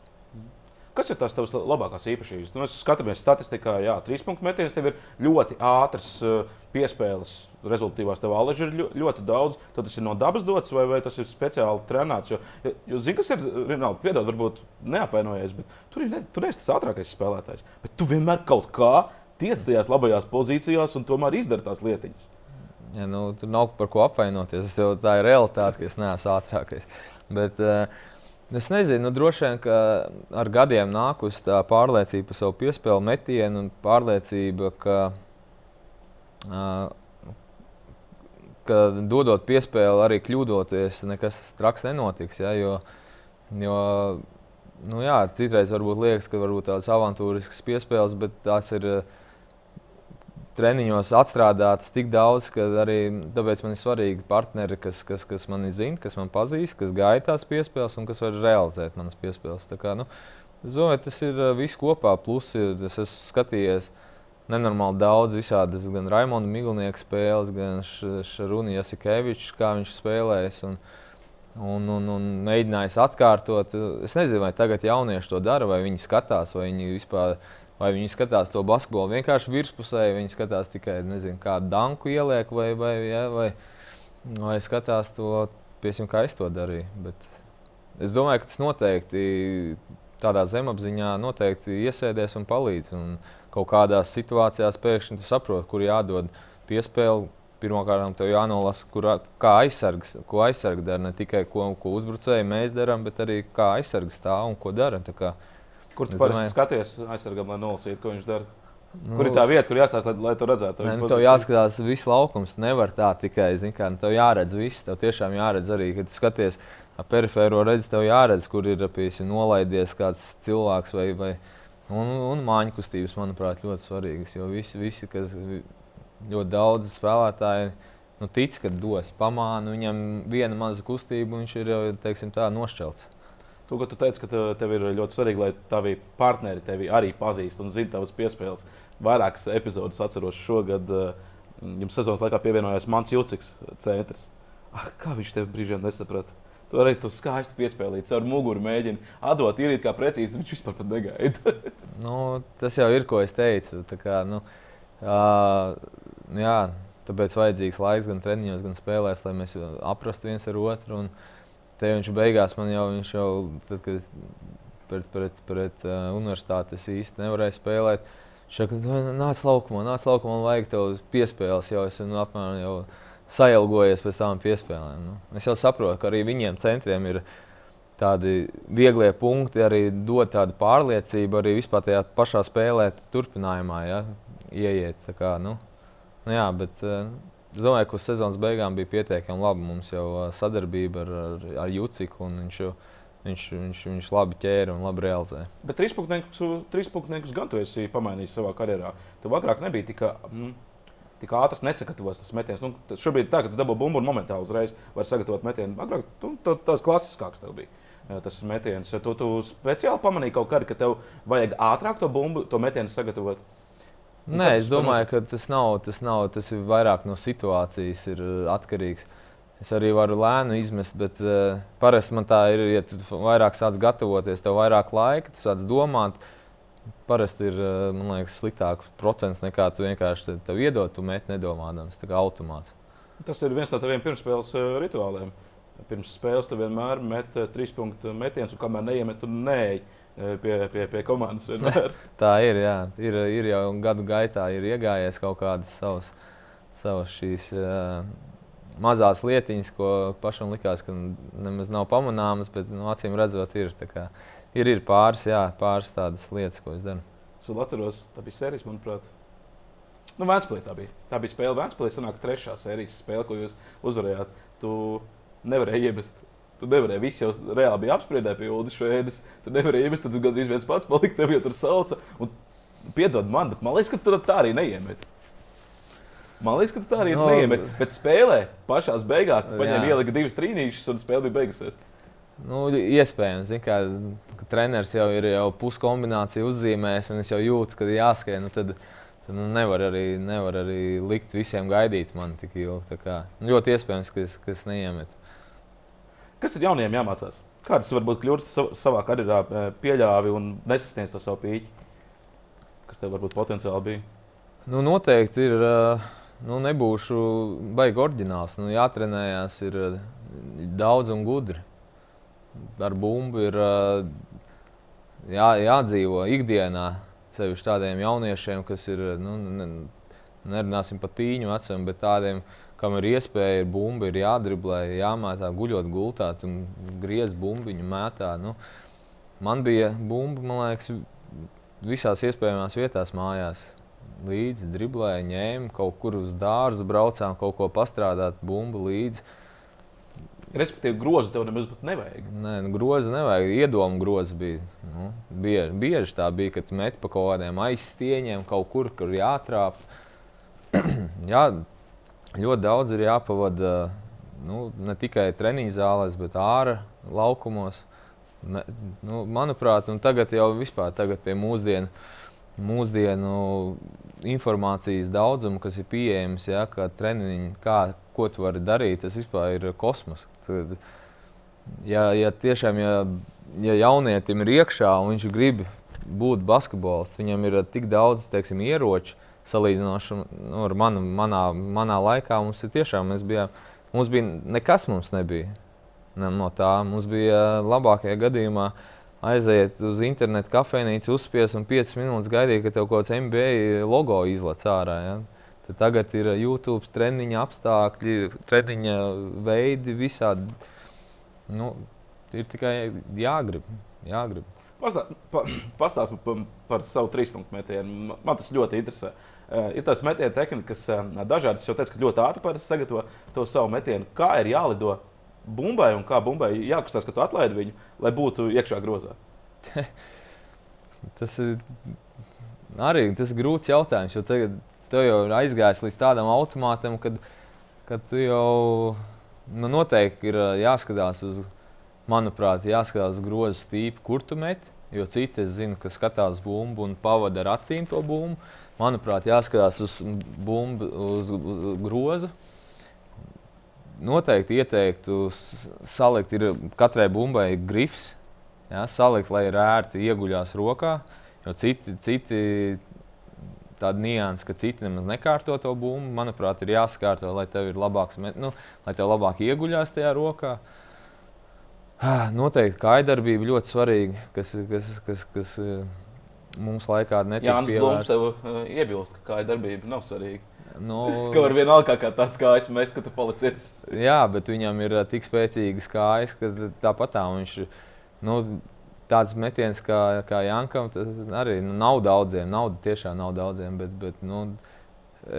Kas ir tās tavas labākās īpašības? Nu, mēs skatāmies statistikā, jā, trīs punktu metiens tev ir ļoti ātrs uh, piespēles. Rezultātās tev alaži ir ļoti daudz. Tad tas ir no dabas dots, vai, vai tas ir speciāli trenēts. Jo, jo zini, kas ir Rinaldi, piedod, varbūt neapvainojies, bet tur ir, tur ir tas ātrākais spēlētājs. Bet tu vienmēr kaut kā tiec tajās labajās pozīcijās un tomēr izdari tās lietiņas. Ja, nu, tur nav par ko apvainoties. Tā ir realitāte, ka es neesmu ātrākais. Bet, uh, Es nezinu, nu, droši vien, ka ar gadiem nākusi tā pārliecība par savu piespēli metienu un pārliecība, ka, uh, ka dodot piespēli, arī kļūdoties, nekas traks nenotiks. Ja, jo, jo, nu, jā, citreiz varbūt liekas, ka varbūt tādas avantūriskas piespēles, bet tās ir. Uh, treniņos atstrādāts tik daudz, ka arī tāpēc man ir svarīgi partneri, kas, kas, kas mani zina, kas man pazīst, kas gaida tās piespēles un kas var realizēt manas piespēles. Kā, nu, es domāju, tas ir uh, viss kopā. Plus, ir, es esmu skatījies nenormāli daudz visādas, gan Raimonda Miglnieka spēles, gan Šaruna Jasikevičs, kā viņš spēlēs. Un, un, un, un mēģinājis atkārtot. Es nezinu, vai tagad jaunieši to dara, vai viņi skatās, vai viņi vispār Vai viņi skatās to basketbolu vienkārši virspusē, vai viņi skatās tikai nezinu, kādu danku ieliek, vai, vai, ja, vai, vai skatās to, piesim, kā es to darīju. Bet es domāju, ka tas noteikti tādā zemapziņā noteikti iesēdēs un palīdz. Un kaut kādās situācijās pēkšņi tu saproti, kur jādod piespēle. Pirmkārt, tev jānolasa, kur, kā aizsargs, ko aizsargs dara. Ne tikai ko, ko uzbrucēji mēs darām, bet arī kā aizsargs stāv un ko dara. Kur tu parasti skaties aizsargam, lai nolasītu, ko viņš dara? Nu, kur ir tā vieta, kur jāstāsta, lai, lai to redzētu? Nē, nu, tev jāskatās viss laukums. Nevar tā tikai, zin, kā, nu, tev jāredz viss. Tev tiešām jāredz arī, kad skaties perifēro redzi, tev jāredz, kur ir piesi, nolaidies kāds cilvēks vai, vai, Un, un mājiņu kustības, manuprāt, ļoti svarīgas. Jo visi, visi kas ļoti daudz spēlētāji nu, tic, ka dos pamānu, viņam viena maza kustība, viņš ir jau teiksim, tā nošķelts. Tu, tu teici, ka tev ir ļoti svarīgi, lai tavi partneri tevi arī pazīst un zina tavas piespēles. Vairākas epizodes atceros šogad. Jums sezonas laikā pievienojās Mans Juciks, centrs. Ah, kā viņš tev brīžiem nesaprata? Tur arī tu skaisti piespēlīji, ar muguru mēģini atdot īrīt, kā precīzi viņš vispār negaida. nu, tas jau ir, ko es teicu. Kā, nu, uh, jā, tāpēc vajadzīgs laiks gan treniņos, gan spēlēs, lai mēs aprastu viens ar otru. Un te viņš beigās man jau, viņš jau tad, kad pret, pret, pret uh, universitātes īsti nevarēja spēlēt. Viņš teica, nāc laukumā, nāc laukumā, man vajag tev piespēles, jau esmu apmēram jau sailgojies pēc tām piespēlēm. Nu. Es jau saprotu, ka arī viņiem centriem ir tādi vieglie punkti, arī dod tādu pārliecību, arī vispār tajā pašā spēlē, turpinājumā ja, ieiet. Kā, nu. Nu, jā, bet, uh, Es domāju, ka uz sezonas beigām bija pietiekami labi. Mums jau uh, sadarbība ar, ar, ar Juciku, un viņš, viņš, viņš, viņš labi ķēra un labi realizēja. Bet trīspunktniekus, gan tu esi pamainījis savā karjerā. Tu agrāk nebija tik. Mm, tik ātrs nesagatavos tas metiens. Nu, šobrīd tā, ka tu dabū bumbu un momentāli uzreiz var sagatavot metienu. Agrāk tā, tās klasiskāks tev bija tas metiens. Tu, tu speciāli pamanīji kaut kad, ka tev vajag ātrāk to bumbu, to metienu sagatavot. Nē, es domāju, ka tas nav, tas nav, tas ir vairāk no situācijas ir atkarīgs. Es arī varu lēnu izmest, bet uh, parasti man tā ir, ja tu vairāk sāc gatavoties, tev vairāk laika, tu sāc domāt. Uh, parasti ir eh, liekas, sliktāks procents nekā tu vienkārši tev iedod, tu met nedomādams, tā kā automāts. Tas ir viens no taviem pirmsspēles eh, rituāliem. Pirms spēles tu vienmēr met eh, trīs punktu metienus, un kamēr neiemet, tu neej pie, pie, pie komandas. tā ir, jā. Ir, ir jau gadu gaitā ir iegājies kaut kādas savas, savas šīs. Uh, mazās lietiņas, ko pašam likās, ka nemaz nav pamanāmas, bet nu, acīm redzot, ir. Ir, ir pāris, jā, pāris tādas lietas, ko es daru. Es atceros, tā bija sērijas, manuprāt. Nu, Vēnspēlī tā bija. Tā bija spēle Vēnspēlī. Sanāk, trešā sērijas spēle, ko jūs uzvarējāt. Tu nevarēji iemest. Tu nevarēji. Visi jau reāli bija apspriedē pie Ulas šēdes. Tu nevarēji iemest, tad tu gandrīz viens pats palika. Tev jau tur sauca. Un, piedod man, bet man liekas, ka tur tā arī neiemet. Man liekas, ka tā arī no, neiemet. Bet spēlē pašā beigās tu paņēmi ielika divas trīnīšas un spēle bija beigusies. Nu, iespējams, kā, ka treneris jau ir jau puskombināciju uzzīmējis, un es jau jūtu, ka jāskrien. Nu, tad, tad nu, nevar, arī, nevar arī likt visiem gaidīt man tik ilgi. Kā, nu, ļoti iespējams, ka es, ka es neiemetu. Kas ir jauniem jāmācās? Kādas varbūt kļūdas savā karjerā eh, pieļāvi un nesasniedz to savu pīķi? Kas tev varbūt potenciāli bija? Nu, noteikti ir. Eh, nu, nebūšu baigi oriģināls. Nu, jātrenējās, ir eh, daudz un gudri ar bumbu ir jā, jādzīvo ikdienā. Sevišķi tādiem jauniešiem, kas ir, nu, ne, nerunāsim par tīņu vecumu, bet tādiem, kam ir iespēja, ir bumba, ir jādriblē, jāmētā, guļot gultā, un griez bumbiņu mētā. Nu, man bija bumba, man liekas, visās iespējamās vietās mājās. Līdzi driblēja, ņēma kaut kur uz dārza, braucām kaut ko pastrādāt, bumbu līdzi. Respektīvi, grozu tev nemaz nevajag. Nē, nu, grozu nevajag. Iedomu grozu bija. Nu, bieži, bieži tā bija, kad met pa kaut kādiem aizstieņiem, kaut kur, kur jātrāp. Jā, ļoti daudz ir jāpavada nu, ne tikai treniņu zālēs, bet ārā laukumos. Me, nu, manuprāt, tagad jau vispār tagad pie mūsdienu, mūsdienu informācijas daudzuma, kas ir pieejams, ja, kā treniņi, kā, ko tu vari darīt, tas vispār ir kosmos. Tad, ja, ja tiešām ja, ja jaunietim ir iekšā un viņš grib būt basketbolists, viņam ir tik daudz teiksim, ieroču salīdzinoši nu, ar manu, manā, manā laikā. Mums ir tiešām bijām, mums bija nekas mums nebija no tā. Mums bija labākajā gadījumā aiziet uz internetu kafejnīcu, uzspies un 5 minūtes gaidīt, ka tev kaut kāds MBA logo izlaiž ārā. Ja? Tad tagad ir YouTube, treniņa apstākļi, treniņa veidi, visādi. Nu, ir tikai jāgrib. jāgrib. Pastāstiet par, par savu trīspunktu metienu. Man tas ļoti interesē. Uh, ir tās metiena tehnika, kas uh, dažādas jau teica, ka ļoti ātri sagatavo to savu metienu. Kā ir jālido bumbai un kā bumbai jākustās, ka tu atlaidi viņu, lai būtu iekšā grozā? Tas ir arī tas grūts jautājums, jo tagad tu jau ir aizgājis līdz tādam automātam, kad, kad tu jau nu, noteikti ir jāskatās uz, manuprāt, jāskatās uz grozu stīpu, kur tu meti. Jo citi, es zinu, ka skatās bumbu un pavada ar acīm to bumbu. Manuprāt, jāskatās uz bumbu, uz, uz, uz grozu. Noteikti ieteiktu salikt, katrai bumbai grifs, ja, salikt, lai ērti ieguļās rokā. Jo citi, citi tāda nianses, ka citi nemaz nekārto to bumbu. Manuprāt, ir jāsakārto, lai tev ir labāks, nu, lai tev labāk ieguļās tajā rokā. Ah, noteikti kājdarbība ļoti svarīga, kas, kas, kas, kas mums laikā netika pievērsta. Jā, Blūms tev uh, iebilst, ka kājdarbība nav svarīga. Nu, ka var vienalga kā tāds kājas mest, ka tu palicies. Jā, bet viņam ir tik spēcīgas kājas, ka tāpat tā viņš nu, tāds metiens kā, kā Jankam, tas arī nu, nav daudziem. Nauda tiešām nav daudziem, bet, bet nu,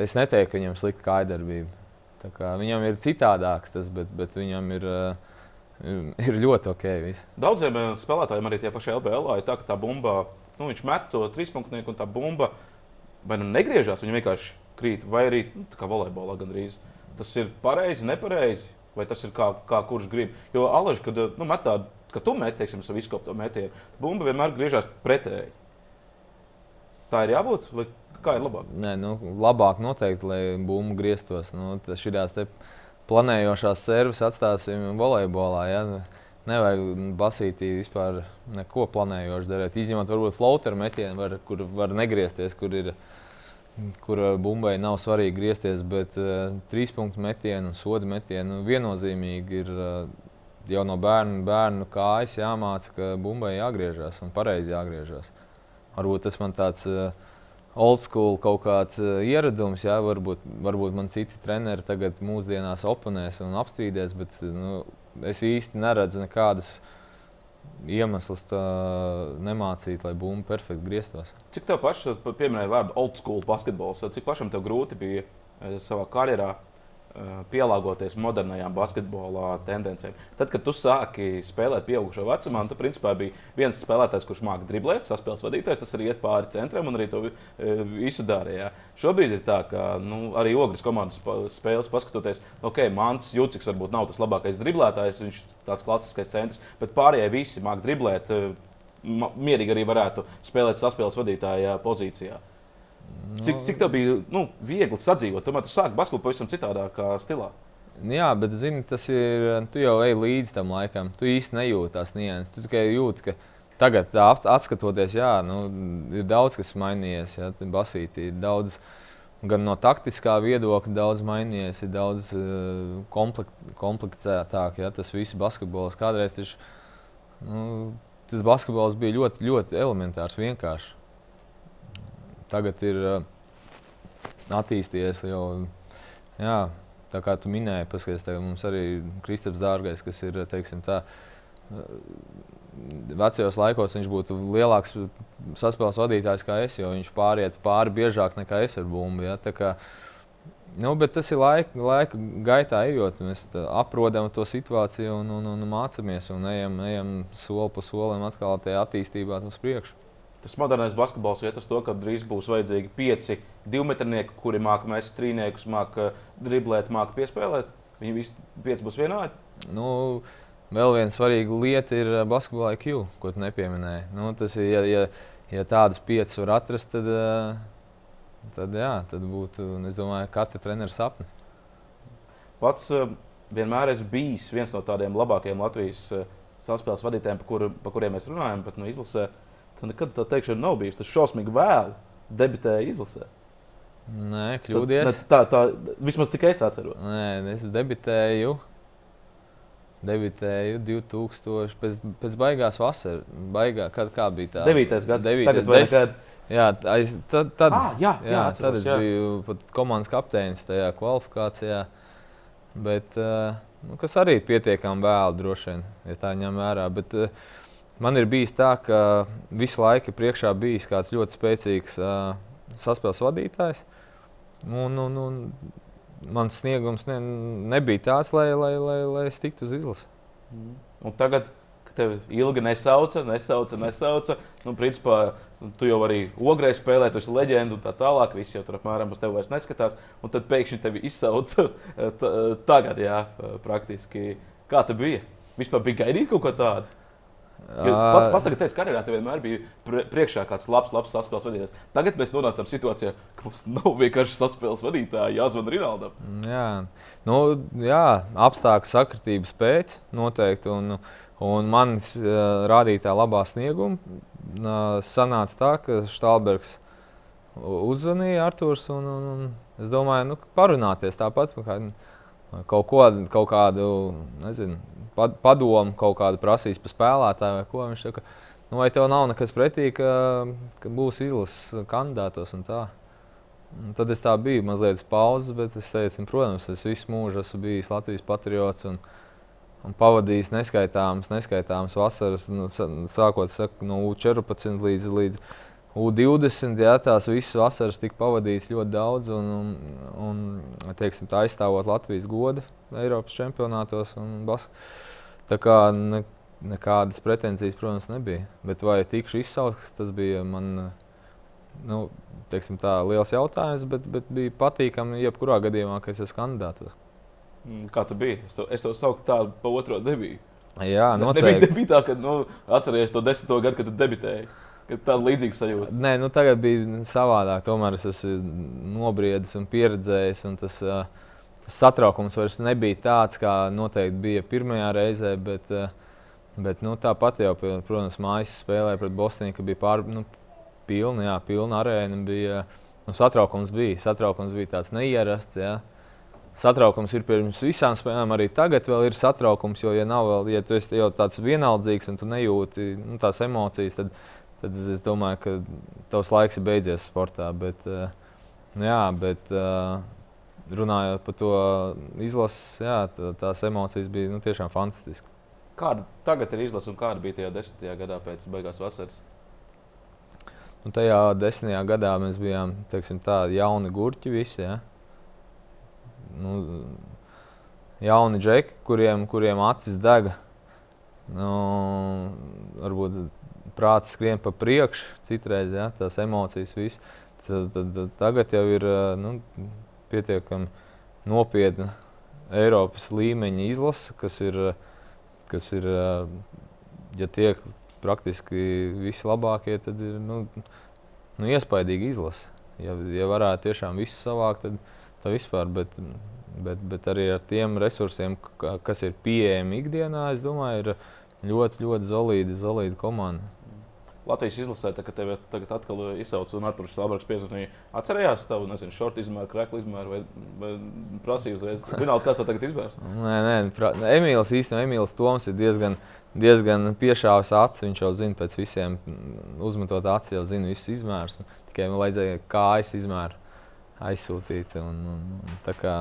es neteiktu, ka viņam ir slikta kājdarbība. Viņam ir citādāks tas, bet, bet viņam ir. Uh, ir ļoti ok. Viss. Daudziem eh, spēlētājiem arī tie paši LBL ir tā, ka tā bumba, nu, viņš met to trīspunktnieku un tā bumba vai nu negriežās, viņa vienkārši krīt, vai arī nu, kā volejbolā gandrīz. Tas ir pareizi, nepareizi, vai tas ir kā, kā kurš grib. Jo alaži, kad nu, met tādu, ka tu met, teiksim, savu izkopto metienu, bumba vienmēr griežās pretēji. Tā ir jābūt, vai kā ir labāk? Nē, nu, labāk noteikti, lai bumba grieztos. Nu, tas jās planējošās servis atstāsim volejbolā. Ja? Nevajag basītī vispār neko planējošu darīt. Izņemot, varbūt floateru metienu, var, kur var negriezties, kur ir. Kur bumbai nav svarīgi griezties, bet uh, trīs punktu metienu un sodu metienu viennozīmīgi ir uh, jau no bērnu, bērnu kājas jāmāca, ka bumbai jāgriežas un pareizi jāgriežas. Varbūt tas man tāds uh, old school kaut kāds uh, ieradums. Jā, varbūt, varbūt man citi treneri tagad mūsdienās oponēs un apstrīdēs, bet nu, es īsti neredzu nekādas iemeslus nemācīt, lai bumba perfekti grieztos. Cik tev pašam pieminēja vārdu old school basketbols? Cik pašam tev grūti bija eh, savā karjerā pielāgoties modernajām basketbola tendencēm. Tad, kad tu sāki spēlēt pieaugušo vecumā, tu principā biji viens spēlētājs, kurš māca driblēt, saspēles vadītājs, tas arī iet pāri centram un arī to visu darīja. Šobrīd ir tā, ka nu, arī ogres komandas spēles paskatoties, ok, Mans Juciks varbūt nav tas labākais driblētājs, viņš ir tāds klasiskais centrs, bet pārējie visi māca driblēt. Mierīgi arī varētu spēlēt saspēles vadītāja pozīcijā. Cik, cik tev bija nu, viegli sadzīvot? Tomēr tu sāki basketbolu pavisam citādākā stilā. Jā, bet zini, tas ir. Tu jau ej līdz tam laikam. Tu īsti nejūti tās nianses. Tu tikai jūti, ka tagad, atskatoties, jā, nu, ir daudz kas mainījies. Jā, basītī ir daudz. Gan no taktiskā viedokļa daudz mainījies, ir daudz uh, komplekt, komplicētāk. Ja, tas viss basketbols kādreiz taču, nu, tas basketbols bija ļoti, ļoti elementārs, vienkāršs tagad ir uh, attīstījies jau. Jā, tā kā tu minēji, paskaties, mums arī ir Kristaps Dārgais, kas ir teiksim, tā. Uh, vecajos laikos viņš būtu lielāks saspēles vadītājs kā es, jo viņš pāriet pāri biežāk nekā es ar bumbu. Ja? Kā, nu, bet tas ir laika, laika gaitā, ejot. Mēs aprodam to situāciju un, un, un mācāmies un ejam, ejam soli pa solim atkal tajā attīstībā uz priekšu. Tas modernais basketbols iet uz to, ka drīz būs vajadzīgi pieci divmetrnieki, kuri māca mest trīniekus, māca driblēt, māca piespēlēt. Viņi visi pieci būs vienādi. Nu, vēl viena svarīga lieta ir uh, basketbola IQ, ko tu nepieminēji. Nu, tas ir, ja, ja, ja tādus piecus var atrast, tad, uh, tad, jā, tad būtu, es domāju, katra treneris sapnis. Pats uh, vienmēr esmu bijis viens no tādiem labākajiem Latvijas saspēles vadītājiem, pa, kur, pa kuriem mēs runājam, bet nu, izlasē. Tu nekad tā teikšana nav bijusi. Tas šausmīgi vēl debitēja izlasē. Nē, kļūdījies. Ne, tā, tā, vismaz cik es atceros. Nē, es debitēju. Debitēju 2000, pēc, pēc baigās vasaras. Baigā, kad, kā bija tā? 9. gads. 9. Des, jā, aiz, tad, tad, ah, jā, jā, jā, atceros, tad es jā. biju pat komandas kapteinis tajā kvalifikācijā. Bet, uh, nu, kas arī pietiekami vēlu droši vien, ja tā ņem vērā. Bet, uh, Man ir bijis tā, ka visu laiku priekšā bijis kāds ļoti spēcīgs uh, saspēles vadītājs. Un, un, un mans sniegums ne, nebija tāds, lai, lai, lai, lai es tiktu uz izlasi. Mm. Un tagad, kad tevi ilgi nesauca, nesauca, nesauca. Nu, principā, tu jau arī ogrē spēlē, tu esi leģenda un tā tālāk. Visi jau tur apmēram uz tevi vairs neskatās. Un tad pēkšņi tevi izsauca tagad, jā, praktiski. Kā tas bija? Vispār bija gaidīts kaut ko tādu. Pats pasakot, ka karjerā tev vienmēr bija priekšā kāds labs, labs saspēles vadītājs. Tagad mēs nonācām situācijā, ka mums nav vienkārši saspēles vadītāji, jāzvan Rinaldam. Jā, nu, jā apstākļu sakritības pēc noteikti. Un, un manis uh, rādītā labā snieguma uh, sanāca tā, ka Štālbergs uzzvanīja Arthurs un, un, un es domāju, nu, parunāties tāpat. Kaut, ko, kaut kādu, nezinu, padomu, kaut kādu prasīs par spēlētāju vai ko. Viņš saka, nu, vai tev nav nekas pretī, ka, ka būs izlases kandidātos un tā. Un tad es tā biju mazliet pauzes, bet es teicu, protams, es visu mūžu esmu bijis Latvijas patriots. Un, un pavadījis neskaitāmas, neskaitāmas vasaras, nu, sākot saku, no 14 līdz, līdz U20, jā, tās visas vasaras tika pavadītas ļoti daudz, un, un, un teiksim, tā aizstāvot Latvijas godu Eiropas čempionātos. Tā kā ne, nekādas pretenzijas, protams, nebija. Bet vai tikšu izsaukts, tas bija man nu, teiksim, tā, liels jautājums, bet, bet bija patīkami jebkurā gadījumā, ka es esmu kandidāts. Mm, kā tas bija? Es to, es to saucu tādu pa otro debiju. Jā, noteikti. Nebija, nebija tā, ka nu, atceries to desmito gadu, kad tu debitēji. Tāda līdzīga sajūta. Nē, nu, tagad bija savādāk. Tomēr es esmu nobriedis un pieredzējis. Un tas, tas satraukums vairs nebija tāds, kā noteikti bija pirmajā reizē. Bet, bet nu, tāpat jau, protams, mājas spēlē pret Bostoniju, ka bija pār, nu, pilna, jā, pilna arēna. Bija, nu, satraukums bija. Satraukums bija tāds neierasts. Jā. Satraukums ir pirms visām spēlēm, arī tagad vēl ir satraukums. Jo, ja nav vēl, ja tu esi jau tāds vienaldzīgs un tu nejūti nu, tās emocijas, tad, tad es domāju, ka tavs laiks ir beidzies sportā. Bet, uh, jā, bet uh, runājot par to izlases, jā, tā, tās emocijas bija nu, tiešām fantastiskas. Kāda tagad ir izlase un kāda bija tajā desmitajā gadā pēc beigās vasaras? Nu, tajā desmitajā gadā mēs bijām teiksim, tā, jauni gurķi visi. Ja? Nu, jauni džeki, kuriem, kuriem acis dega. Nu, varbūt prāts skrien pa priekšu, citreiz ja, tās emocijas. Tad, tad, tad tagad jau ir nu, pietiekami nopietna Eiropas līmeņa izlase, kas ir, kas ir ja tiek praktiski visi labākie, tad ir nu, nu, iespaidīga izlase. Ja, ja varētu tiešām visu savākt, tad tā vispār. Bet, bet, bet arī ar tiem resursiem, kas ir pieejami ikdienā, es domāju, ir ļoti, ļoti solīda, solīda komanda. Latvijas izlasē, tā, kad tevi tagad atkal izsauca un Arthurs Stāvārs piezvanīja, atcerējās tavu, nezinu, šortu izmēru, kreklu izmēru vai, vai prasīja uzreiz. Vienalga, kas tā tagad izbērs? Nē, nē, pra... Emīls īstenībā, Emīls Toms ir diezgan, diezgan piešāvis acis. Viņš jau zina pēc visiem uzmetot acis, jau zina visus izmērus. Tikai man vajadzēja kājas izmēru aizsūtīt. Un, un, un, tā kā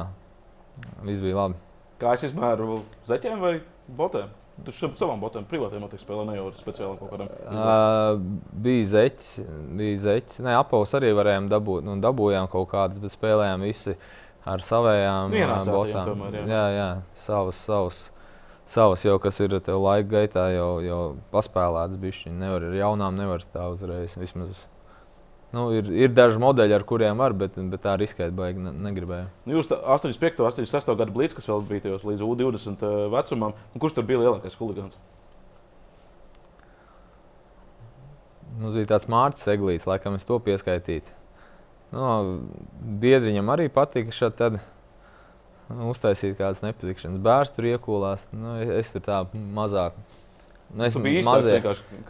viss bija labi. Kājas izmēru zeķiem vai botēm? Tu savam botam privātiem notiek spēlē, ne jau speciāli kaut kādam. Uh, bija zeķis, bija zeķis. Nē, apavus arī varējām dabūt, nu, dabūjām kaut kādas, bet spēlējām visi ar savējām uh, botām. Tomēr, jā, jā, jā savas, savas, savas jau, kas ir laika gaitā jau, jau paspēlētas bišķiņi. Nevar ar jaunām, nevar tā uzreiz. Vismaz Nu, ir, ir daži modeļi, ar kuriem var, bet, bet tā riskēt baigi ne, negribēju. Nu, jūs 85. un 86. gada blīds, kas vēl bija tajos līdz U20 eh, vecumam, nu, kurš tur bija lielākais huligāns? Nu, bija tāds Mārcis Eglīts, laikam es to pieskaitītu. Nu, biedriņam arī patika šādi tad nu, uztaisīt kādas nepatikšanas. Bērns tur iekūlās, nu, es tur tā mazāk Nu, es biju mazie.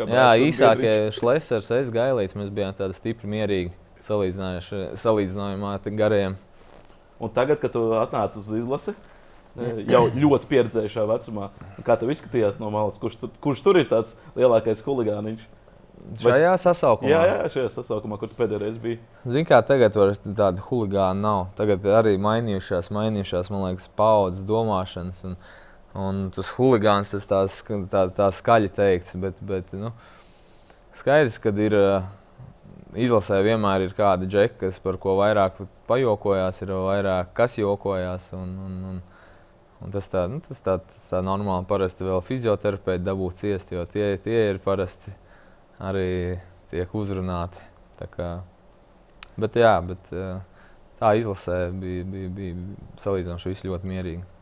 Jā, īsākie šlesers, es gailīts, mēs bijām tādi stipri mierīgi salīdzinājumā ar gariem. Un tagad, kad tu atnāc uz izlasi, e, jau ļoti pieredzējušā vecumā, kā tev izskatījās no malas, kurš, tu, kurš tur ir tāds lielākais huligāniņš? Šajā sasaukumā? Jā, jā, šajā sasaukumā, kur tu pēdējā reizē biji. Zini, kā tagad vairs tāda huligāna nav. Tagad arī mainījušās, mainījušās, man liekas, paudzes domāšanas. Un, Un tas huligāns, tas tās, tā, tā skaļi teikts, bet, bet nu, skaidrs, ka ir izlasē vienmēr ir kādi džeki, kas par ko vairāk pajokojās, ir vairāk kas jokojās. Un, un, un, Un tas tā, nu, tas tā, tas tā normāli. Parasti vēl fizioterapeiti dabūt ciest, jo tie, tie ir parasti arī tiek uzrunāti. Kā, bet jā, bet tā izlasē bija, bija, bija salīdzinoši viss ļoti mierīgi.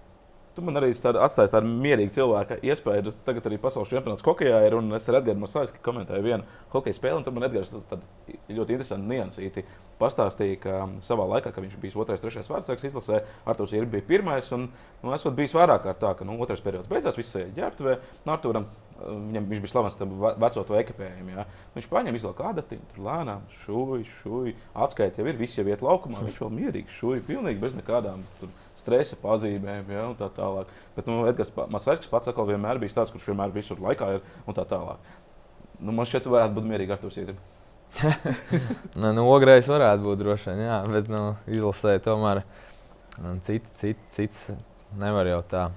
Tu man arī atstāji tādu mierīgu cilvēku iespēju. Tagad arī pasaules čempionāts hokeja ir. Es ar Edgars Masāļs komentēju vienu hokeja spēli. Tur man Edgars ļoti interesanti niansīti pastāstīja, ka savā laikā, kad viņš bija otrais, trešais vārdsargs izlasē, Arthurs ir bijis pirmais. Un, nu, esot bijis vairāk kārt tā, ka nu, otrais periods beidzās, viss sēž ģērbtuvē. Nu, Arturam, viņam viņš bija slavens tam veco to ekipējumu. Ja. Viņš paņem izlaiž adatiņu, tur lēnām šūj, šūj, atskaita jau ir, viss jau iet laukumā. Viņš vēl mierīgi šūj, pilnīgi bez nekādām. Tur, stresa pazīmēm, ja, un tā tālāk. Bet nu, Edgars Masarskis pats atkal vienmēr bijis tāds, kurš vienmēr visur laikā ir un tā tālāk. Nu, man šķiet, varētu būt mierīgi ar to sīkām. nu, nu, Ogrējs varētu būt droši vien, jā, bet nu, izlasē tomēr cits, cits, cits nevar jau tā.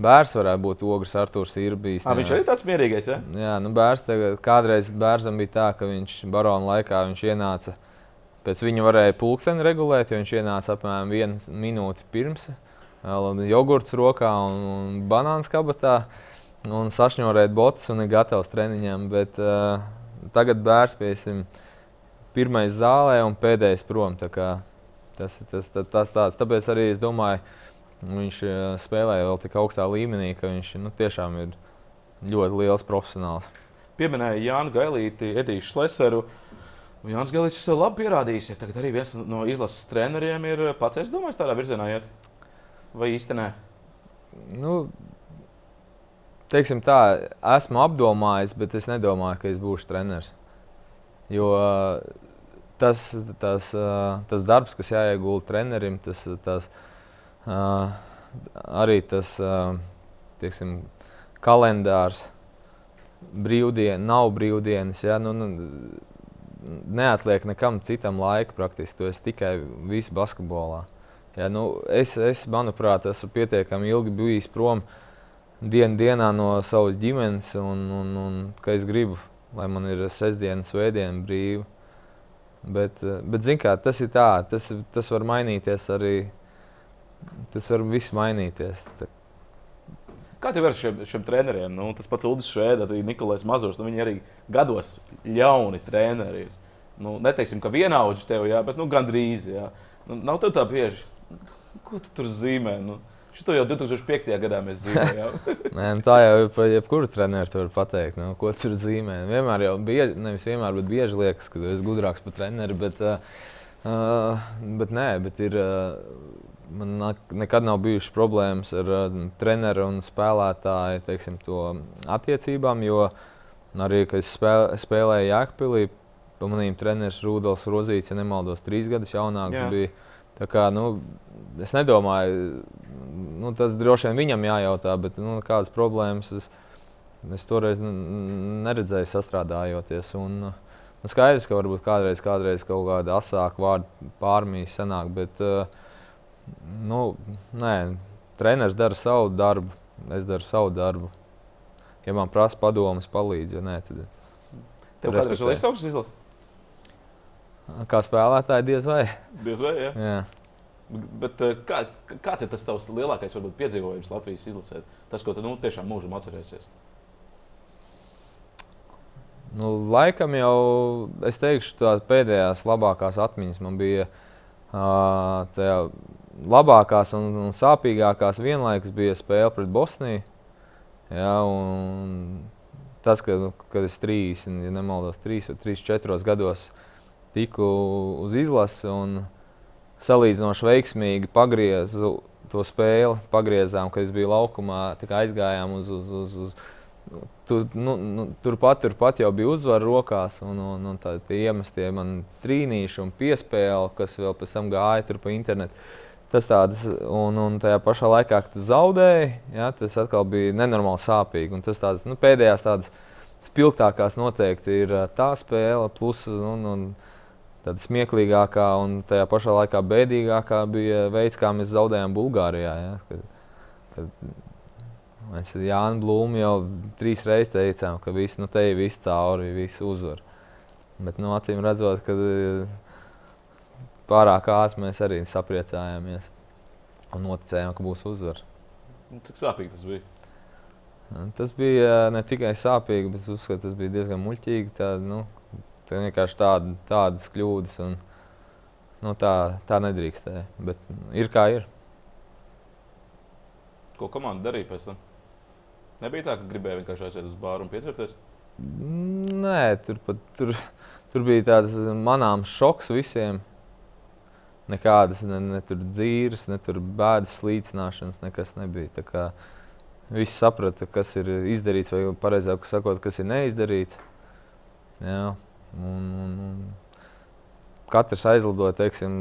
Bērns varētu būt ogres, Arthurs ir bijis. À, viņš arī tāds mierīgais. Ja? Jā, nu bērns tagad, kādreiz bērnam bija tā, ka viņš barona laikā viņš ienāca Pēc viņa varēja pulksteni regulēt, jo viņš ienāca apmēram vienu minūti pirms. Jogurts rokā un, un banāns kabatā. Un sašņorēt botus un ir gatavs treniņam. Bet uh, tagad bērns piesim pirmais zālē un pēdējais prom. Tas ir tas, tas, tas tāds. Tāpēc arī es domāju, viņš spēlē vēl tik augstā līmenī, ka viņš nu, tiešām ir ļoti liels profesionāls. Pieminēja Jānu Gailīti, Edīšu Šleseru. Uh, Jānis Galīčs labi pierādījis. Ja tagad arī viens no izlases treneriem ir pats, es domāju, tādā virzienā iet. Vai īstenībā? Nu, teiksim tā, esmu apdomājis, bet es nedomāju, ka es būšu treneris. Jo tas, tas, tas darbs, kas jāiegulda trenerim, tas, tas arī tas teiksim, kalendārs, brīvdienas, nav brīvdienas. Ja? Nu, nu, neatliek nekam citam laika praktiski. Tu esi tikai visu basketbolā. Ja, nu, es, es, manuprāt, esmu pietiekami ilgi bijis prom dienu dienā no savas ģimenes, un, un, un ka es gribu, lai man ir sestdiena, svētdiena brīva. Bet, bet kā, tas ir tā, tas, tas var mainīties arī. Tas var viss mainīties. Tā. Kā tev ir šiem, šiem treneriem? Nu, tas pats Udis Šēda, arī Nikolais Mazurs. Nu, viņi arī gados ļauni treneri. Nu, neteiksim, ka vienaudži tev, jā, bet nu, gandrīz. Jā. Nu, nav tev tā bieži. Ko tu tur zīmē? Nu, Šito jau 2005. gadā mēs zīmējām. Nē, nu, tā jau ir par jebkuru treneru tur pateikt. Nu, ko tur zīmē? Vienmēr jau bieži, nevis vienmēr, bet bieži liekas, ka tu esi gudrāks par treneri. Bet, uh, uh, bet nē, bet ir. Uh, man nekad nav bijušas problēmas ar uh, treneru un spēlētāju teiksim, attiecībām. Jo arī, kad es spēlē, spēlēju Jēkpilī, pamanīju, treneris Rudolfs Rozīts, ja nemaldos, trīs gadus jaunāks. Jā. Bija. Tā kā, nu, es nedomāju, nu, tas droši vien viņam jājautā, bet nu, kādas problēmas es, es toreiz neredzēju sastrādājoties. Un, nu, skaidrs, ka varbūt kādreiz, kādreiz kaut kāda asāka vārdu pārmīs sanāk, bet uh, nu, nē, treneris dara savu darbu, es daru savu darbu. Ja man prasa padomus, palīdz, ja nē, tad. Tev kādreiz vēl izsauks izlases? Kā spēlētāji, diez vai. Diez vai, jā. jā. Bet, eh, kā, kāds ir tas tavs lielākais varbūt, piedzīvojums Latvijas izlasē? Tas, ko tu nu, tiešām mūžam atcerēsies? Nu, laikam jau es teikšu, tās pēdējās labākās atmiņas man bija uh, labākās un, un sāpīgākās vienlaikus bija spēle pret Bosniju. Ja, tas, ka, kad es 30, ja nemaldos, 3 vai 4 gados tiku uz izlasi un salīdzinoši veiksmīgi pagriezu to spēli. Pagriezām, kad es biju laukumā, aizgājām uz. uz, uz, uz Tur, nu, nu, turpat, turpat jau bija uzvara rokās, un, un, un tādi iemestie man trīnīši un piespēle, kas vēl pēc tam gāja tur pa internetu. Tas tāds, un, un tajā pašā laikā, kad tu zaudēji, ja, tas atkal bija nenormāli sāpīgi. Un tas tāds, nu, pēdējās tādas spilgtākās noteikti ir tā spēle, plus un, un tāda smieklīgākā un tajā pašā laikā bēdīgākā bija veids, kā mēs zaudējām Bulgārijā. Ja, kad, kad mēs ar Jānu Blūmu jau trīs reizes teicām, ka viss nu, te ir viss cauri, viss uzvar. Bet, nu, acīm redzot, ka pārāk ātri mēs arī sapriecājāmies un noticējām, ka būs uzvara. Nu, cik sāpīgi tas bija? Tas bija ne tikai sāpīgi, bet uzskatu, tas bija diezgan muļķīgi. Tā, nu, tā vienkārši tāda, tādas kļūdas. Un, nu, tā, tā nedrīkstēja. Bet ir kā ir. Ko komanda darīja pēc tam? Nebija tā, ka gribēja vienkārši aiziet uz bāru un piedzerties? Nē, tur, pat, tur, tur bija tāds manāms šoks visiem. Nekādas ne, ne tur dzīves, ne tur bēdas slīcināšanas, nekas nebija. Tā kā visi saprata, kas ir izdarīts, vai pareizāk sakot, kas ir neizdarīts. Jā, un, un, un katrs aizlidoja, teiksim,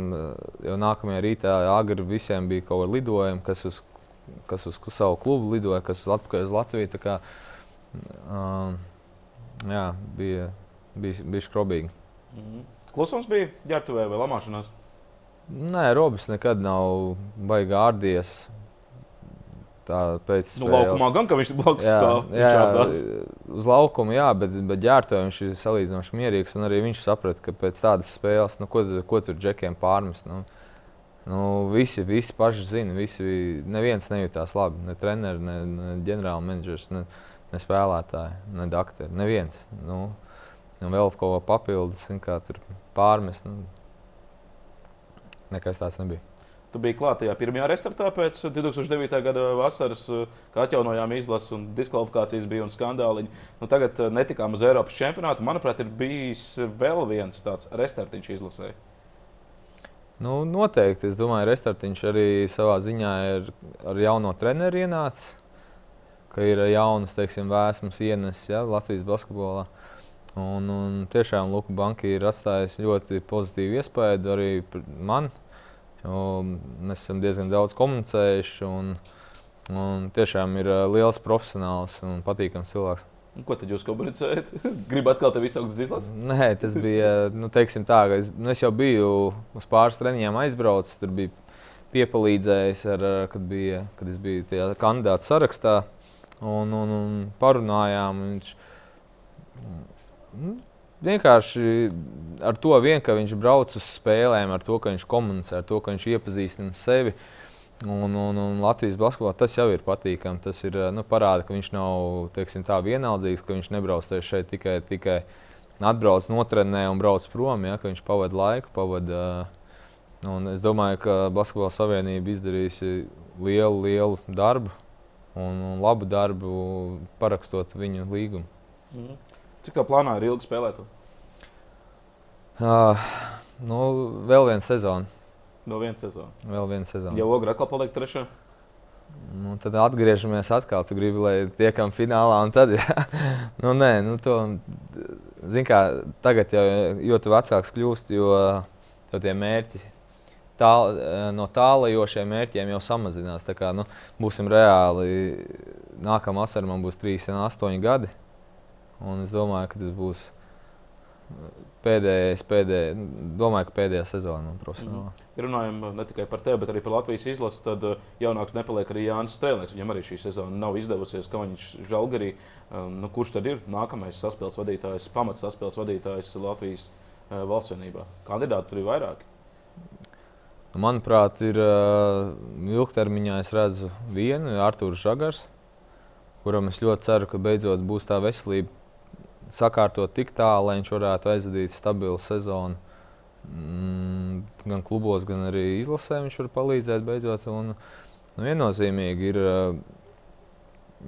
jau nākamajā rītā agri visiem bija kaut kāda lidojuma, kas uz kas uz savu klubu lidoja, kas uz atpakaļ uz Latviju. Tā kā, um, jā, bija, bija, bija skrobīgi. Mm -hmm. Klusums bija ģērbtuvē vai lamāšanās? Nē, Robis nekad nav baigā ārdies. Tā pēc tam nu, laukumā gan, ka viņš blakus jā, stāv. Jā, uz laukuma, jā, bet, bet ģērbtuvē viņš ir salīdzinoši mierīgs. Un arī viņš saprata, ka pēc tādas spēles, nu, ko, ko tur džekiem pārmest. Nu, Nu, visi, visi paši zina, visi, neviens nejūtās labi. Ne treneris, ne, ne ģenerāla menedžers, ne, ne spēlētāji, ne doktori. Neviens. Nu, un vēl kaut ko papildus, kā tur pārmest. Nu, nekas tāds nebija. Tu biji klātajā pirmajā restartā pēc 2009. gada vasaras, kad atjaunojām izlasi un diskvalifikācijas bija un skandāliņi. Nu, tagad netikām uz Eiropas čempionātu. Manuprāt, ir bijis vēl viens tāds restartiņš izlasē. Nu, noteikti. Es domāju, ka Restartiņš arī savā ziņā ir ar jauno treneru ienācis, ka ir jaunas, teiksim, vēsmas ienesis ja, Latvijas basketbolā. Un, un tiešām Luka Banka ir atstājusi ļoti pozitīvu iespaidu arī man. Mēs esam diezgan daudz komunicējuši, un, un tiešām ir liels profesionāls un patīkams cilvēks. Un ko tad jūs komunicējat? Gribat atkal te visu uz izlasi? Nē, tas bija, nu, tā, ka es, nu, es jau biju uz pāris treniņiem aizbraucis, tur bija piepalīdzējis, ar, kad, bija, kad es biju tajā kandidātu sarakstā, un, un, un parunājām. Un viņš, vienkārši ar to vien, ka viņš brauc uz spēlēm, ar to, ka viņš komunicē, ar to, ka viņš iepazīstina sevi. Un, un, un Latvijas basketbolā tas jau ir patīkami. Tas ir, nu, parāda, ka viņš nav teiksim, tā vienaldzīgs, ka viņš nebrauc šeit tikai, tikai atbrauc, notrenē un brauc prom. Ja, viņš pavadīja laiku. Pavada, un es domāju, ka Basketbola savienība izdarīs lielu, lielu darbu un, un labu darbu parakstot viņu līgumu. Mm. Cik tā plānā ir ilgi spēlēt? Uh, nu, vēl viena sezona. No vienas sezonas. Vēl viena sezona. Jau ogra atkal paliek trešā. Nu, tad atgriežamies atkal. Tu gribi, lai tiekam finālā, un tad, jā, nu, nē, nu, to, zin kā, tagad jau, jo tu vecāks kļūsti, jo tie mērķi, tā, no tālajošiem mērķiem jau samazinās. Tā kā, nu, būsim reāli, nākamā vasarā man būs 38 gadi, un es domāju, ka tas būs pēdējais, pēdējais, domāju, ka pēdējā sezona profesionālā. Mm. Ja runājam ne tikai par tevi, bet arī par Latvijas izlasi, tad uh, jaunāks nepaliek arī Jānis Strēlnieks. Viņam arī šī sezona nav izdevusies, ka viņš žalgarī. Um, nu, kurš tad ir nākamais saspēles vadītājs, pamats saspēles vadītājs Latvijas uh, valsts vienībā? Kandidāti tur ir vairāki. Manuprāt, ir ilgtermiņā es redzu vienu, Arthurs Žagars, kuram es ļoti ceru, ka beidzot būs tā veselība sakārtot tik tālu, lai viņš varētu aizvadīt stabilu sezonu. Mm, gan klubos, gan arī izlasē viņš var palīdzēt beidzot. Un, nu, viennozīmīgi ir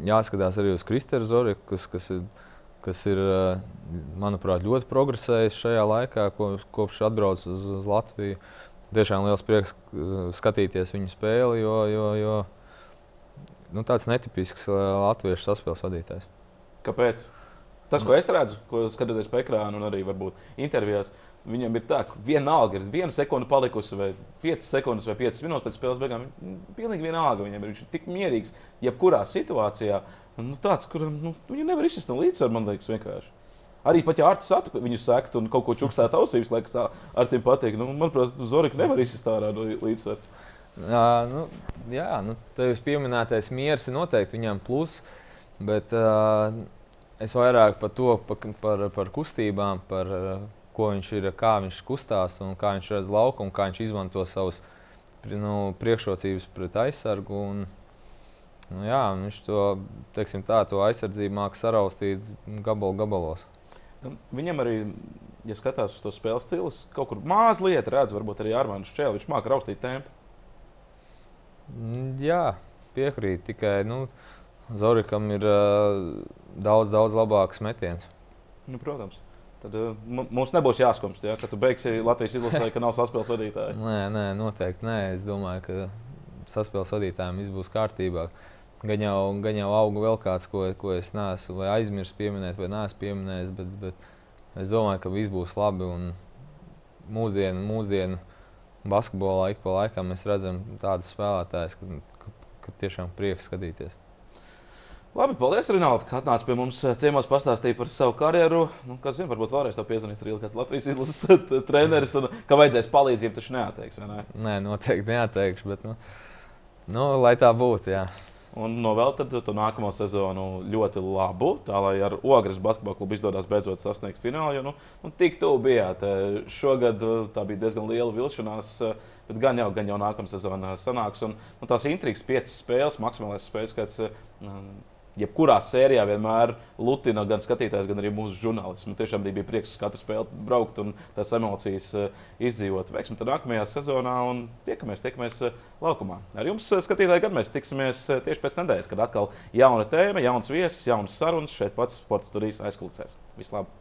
jāskatās arī uz Kristēnu Zoriku, kas, kas ir, kas ir, manuprāt, ļoti progresējis šajā laikā, ko, kopš atbrauc uz, uz Latviju. Tiešām liels prieks skatīties viņa spēli, jo, jo, jo nu, tāds netipisks latviešu saspēles vadītājs. Kāpēc? Tas, ko es redzu, ko skatoties pa ekrānu un arī varbūt intervijās, viņam ir tā, ka vienalga ir viena sekunde palikusi, vai piecas sekundes, vai piecas minūtes līdz spēles beigām. Pilnīgi vienalga viņam ir. Viņš ir tik mierīgs, jebkurā situācijā. Nu, tāds, kuram nu, viņu nevar izsist no līdzsvara, man liekas, vienkārši. Arī pat ja Arts atpūta viņu sektu un kaut ko čukstētu ausīs, liekas, ar tiem patīk. Nu, manuprāt, Zorika nevar izsist ārā no līdzsvara. Jā, nu, jā nu, tevis pieminētais miers ir noteikti viņam plus. Bet, uh, Es vairāk par to, par, par, par kustībām, par ko viņš ir, kā viņš kustās un kā viņš redz lauku un kā viņš izmanto savus nu, priekšrocības pret aizsargu. Un, Nu, jā, viņš to, tā, to aizsardzību māca saraustīt gabalu gabalos. Nu, viņam arī, ja skatās uz to spēles stilu, kaut kur mazliet redz, varbūt arī Armāns Čēlis. Viņš māca raustīt tempu. Mm, jā, piekrīt. Tikai nu, Zorikam ir uh, daudz, daudz labāks metiens. Nu, protams. Tad uh, mums nebūs jāskumst, ja, ka tu beigsi Latvijas izlasē, ka nav saspēles vadītāja. nē, nē, noteikti nē. Es domāju, ka saspēles vadītājiem viss būs kārtībā. Gan jau, gan jau auga vēl kāds, ko, ko es neesmu vai aizmirsis pieminēt, vai neesmu pieminējis. Bet, bet es domāju, ka viss būs labi. Mūsdienu, mūsdienu basketbolā ik pa laikam mēs redzam tādus spēlētājus, ka, ka, ka tiešām prieks skatīties. Labi, paldies, Rinaldi, ka atnāci pie mums eh, ciemos pastāstīt par savu karjeru. Nu, kas zina, varbūt vēlreiz to piezvanīs arī kāds Latvijas izlases treneris, un ka vajadzēs palīdzību, taču neatteiks. Ne? Nē, noteikti neatteikšu, bet nu, nu, lai tā būtu. Jā. Un novēl to nākamo sezonu ļoti labu, tā lai ar Ogres basketbalu klubu izdodas beidzot sasniegt finālu. Jo, nu, nu, tik tuvu bijāt. Eh, šogad eh, tā bija diezgan liela vilšanās, bet gan jau, gan jau nākamā sezona sanāks. Un, un tās intrigas, piecas spēles, maksimālais spēles skaits jebkurā sērijā vienmēr lutina gan skatītājs, gan arī mūsu žurnālists. Man tiešām bija prieks uz katru spēli braukt un tās emocijas uh, izdzīvot. Veiksim tad nākamajā sezonā un tiekamies, tiekamies uh, laukumā. Ar jums, uh, skatītāji, gan mēs tiksimies tieši pēc nedēļas, kad atkal jauna tēma, jauns viesis, jaunas sarunas šeit pats sports studijas aizkulisēs. Vislabāk!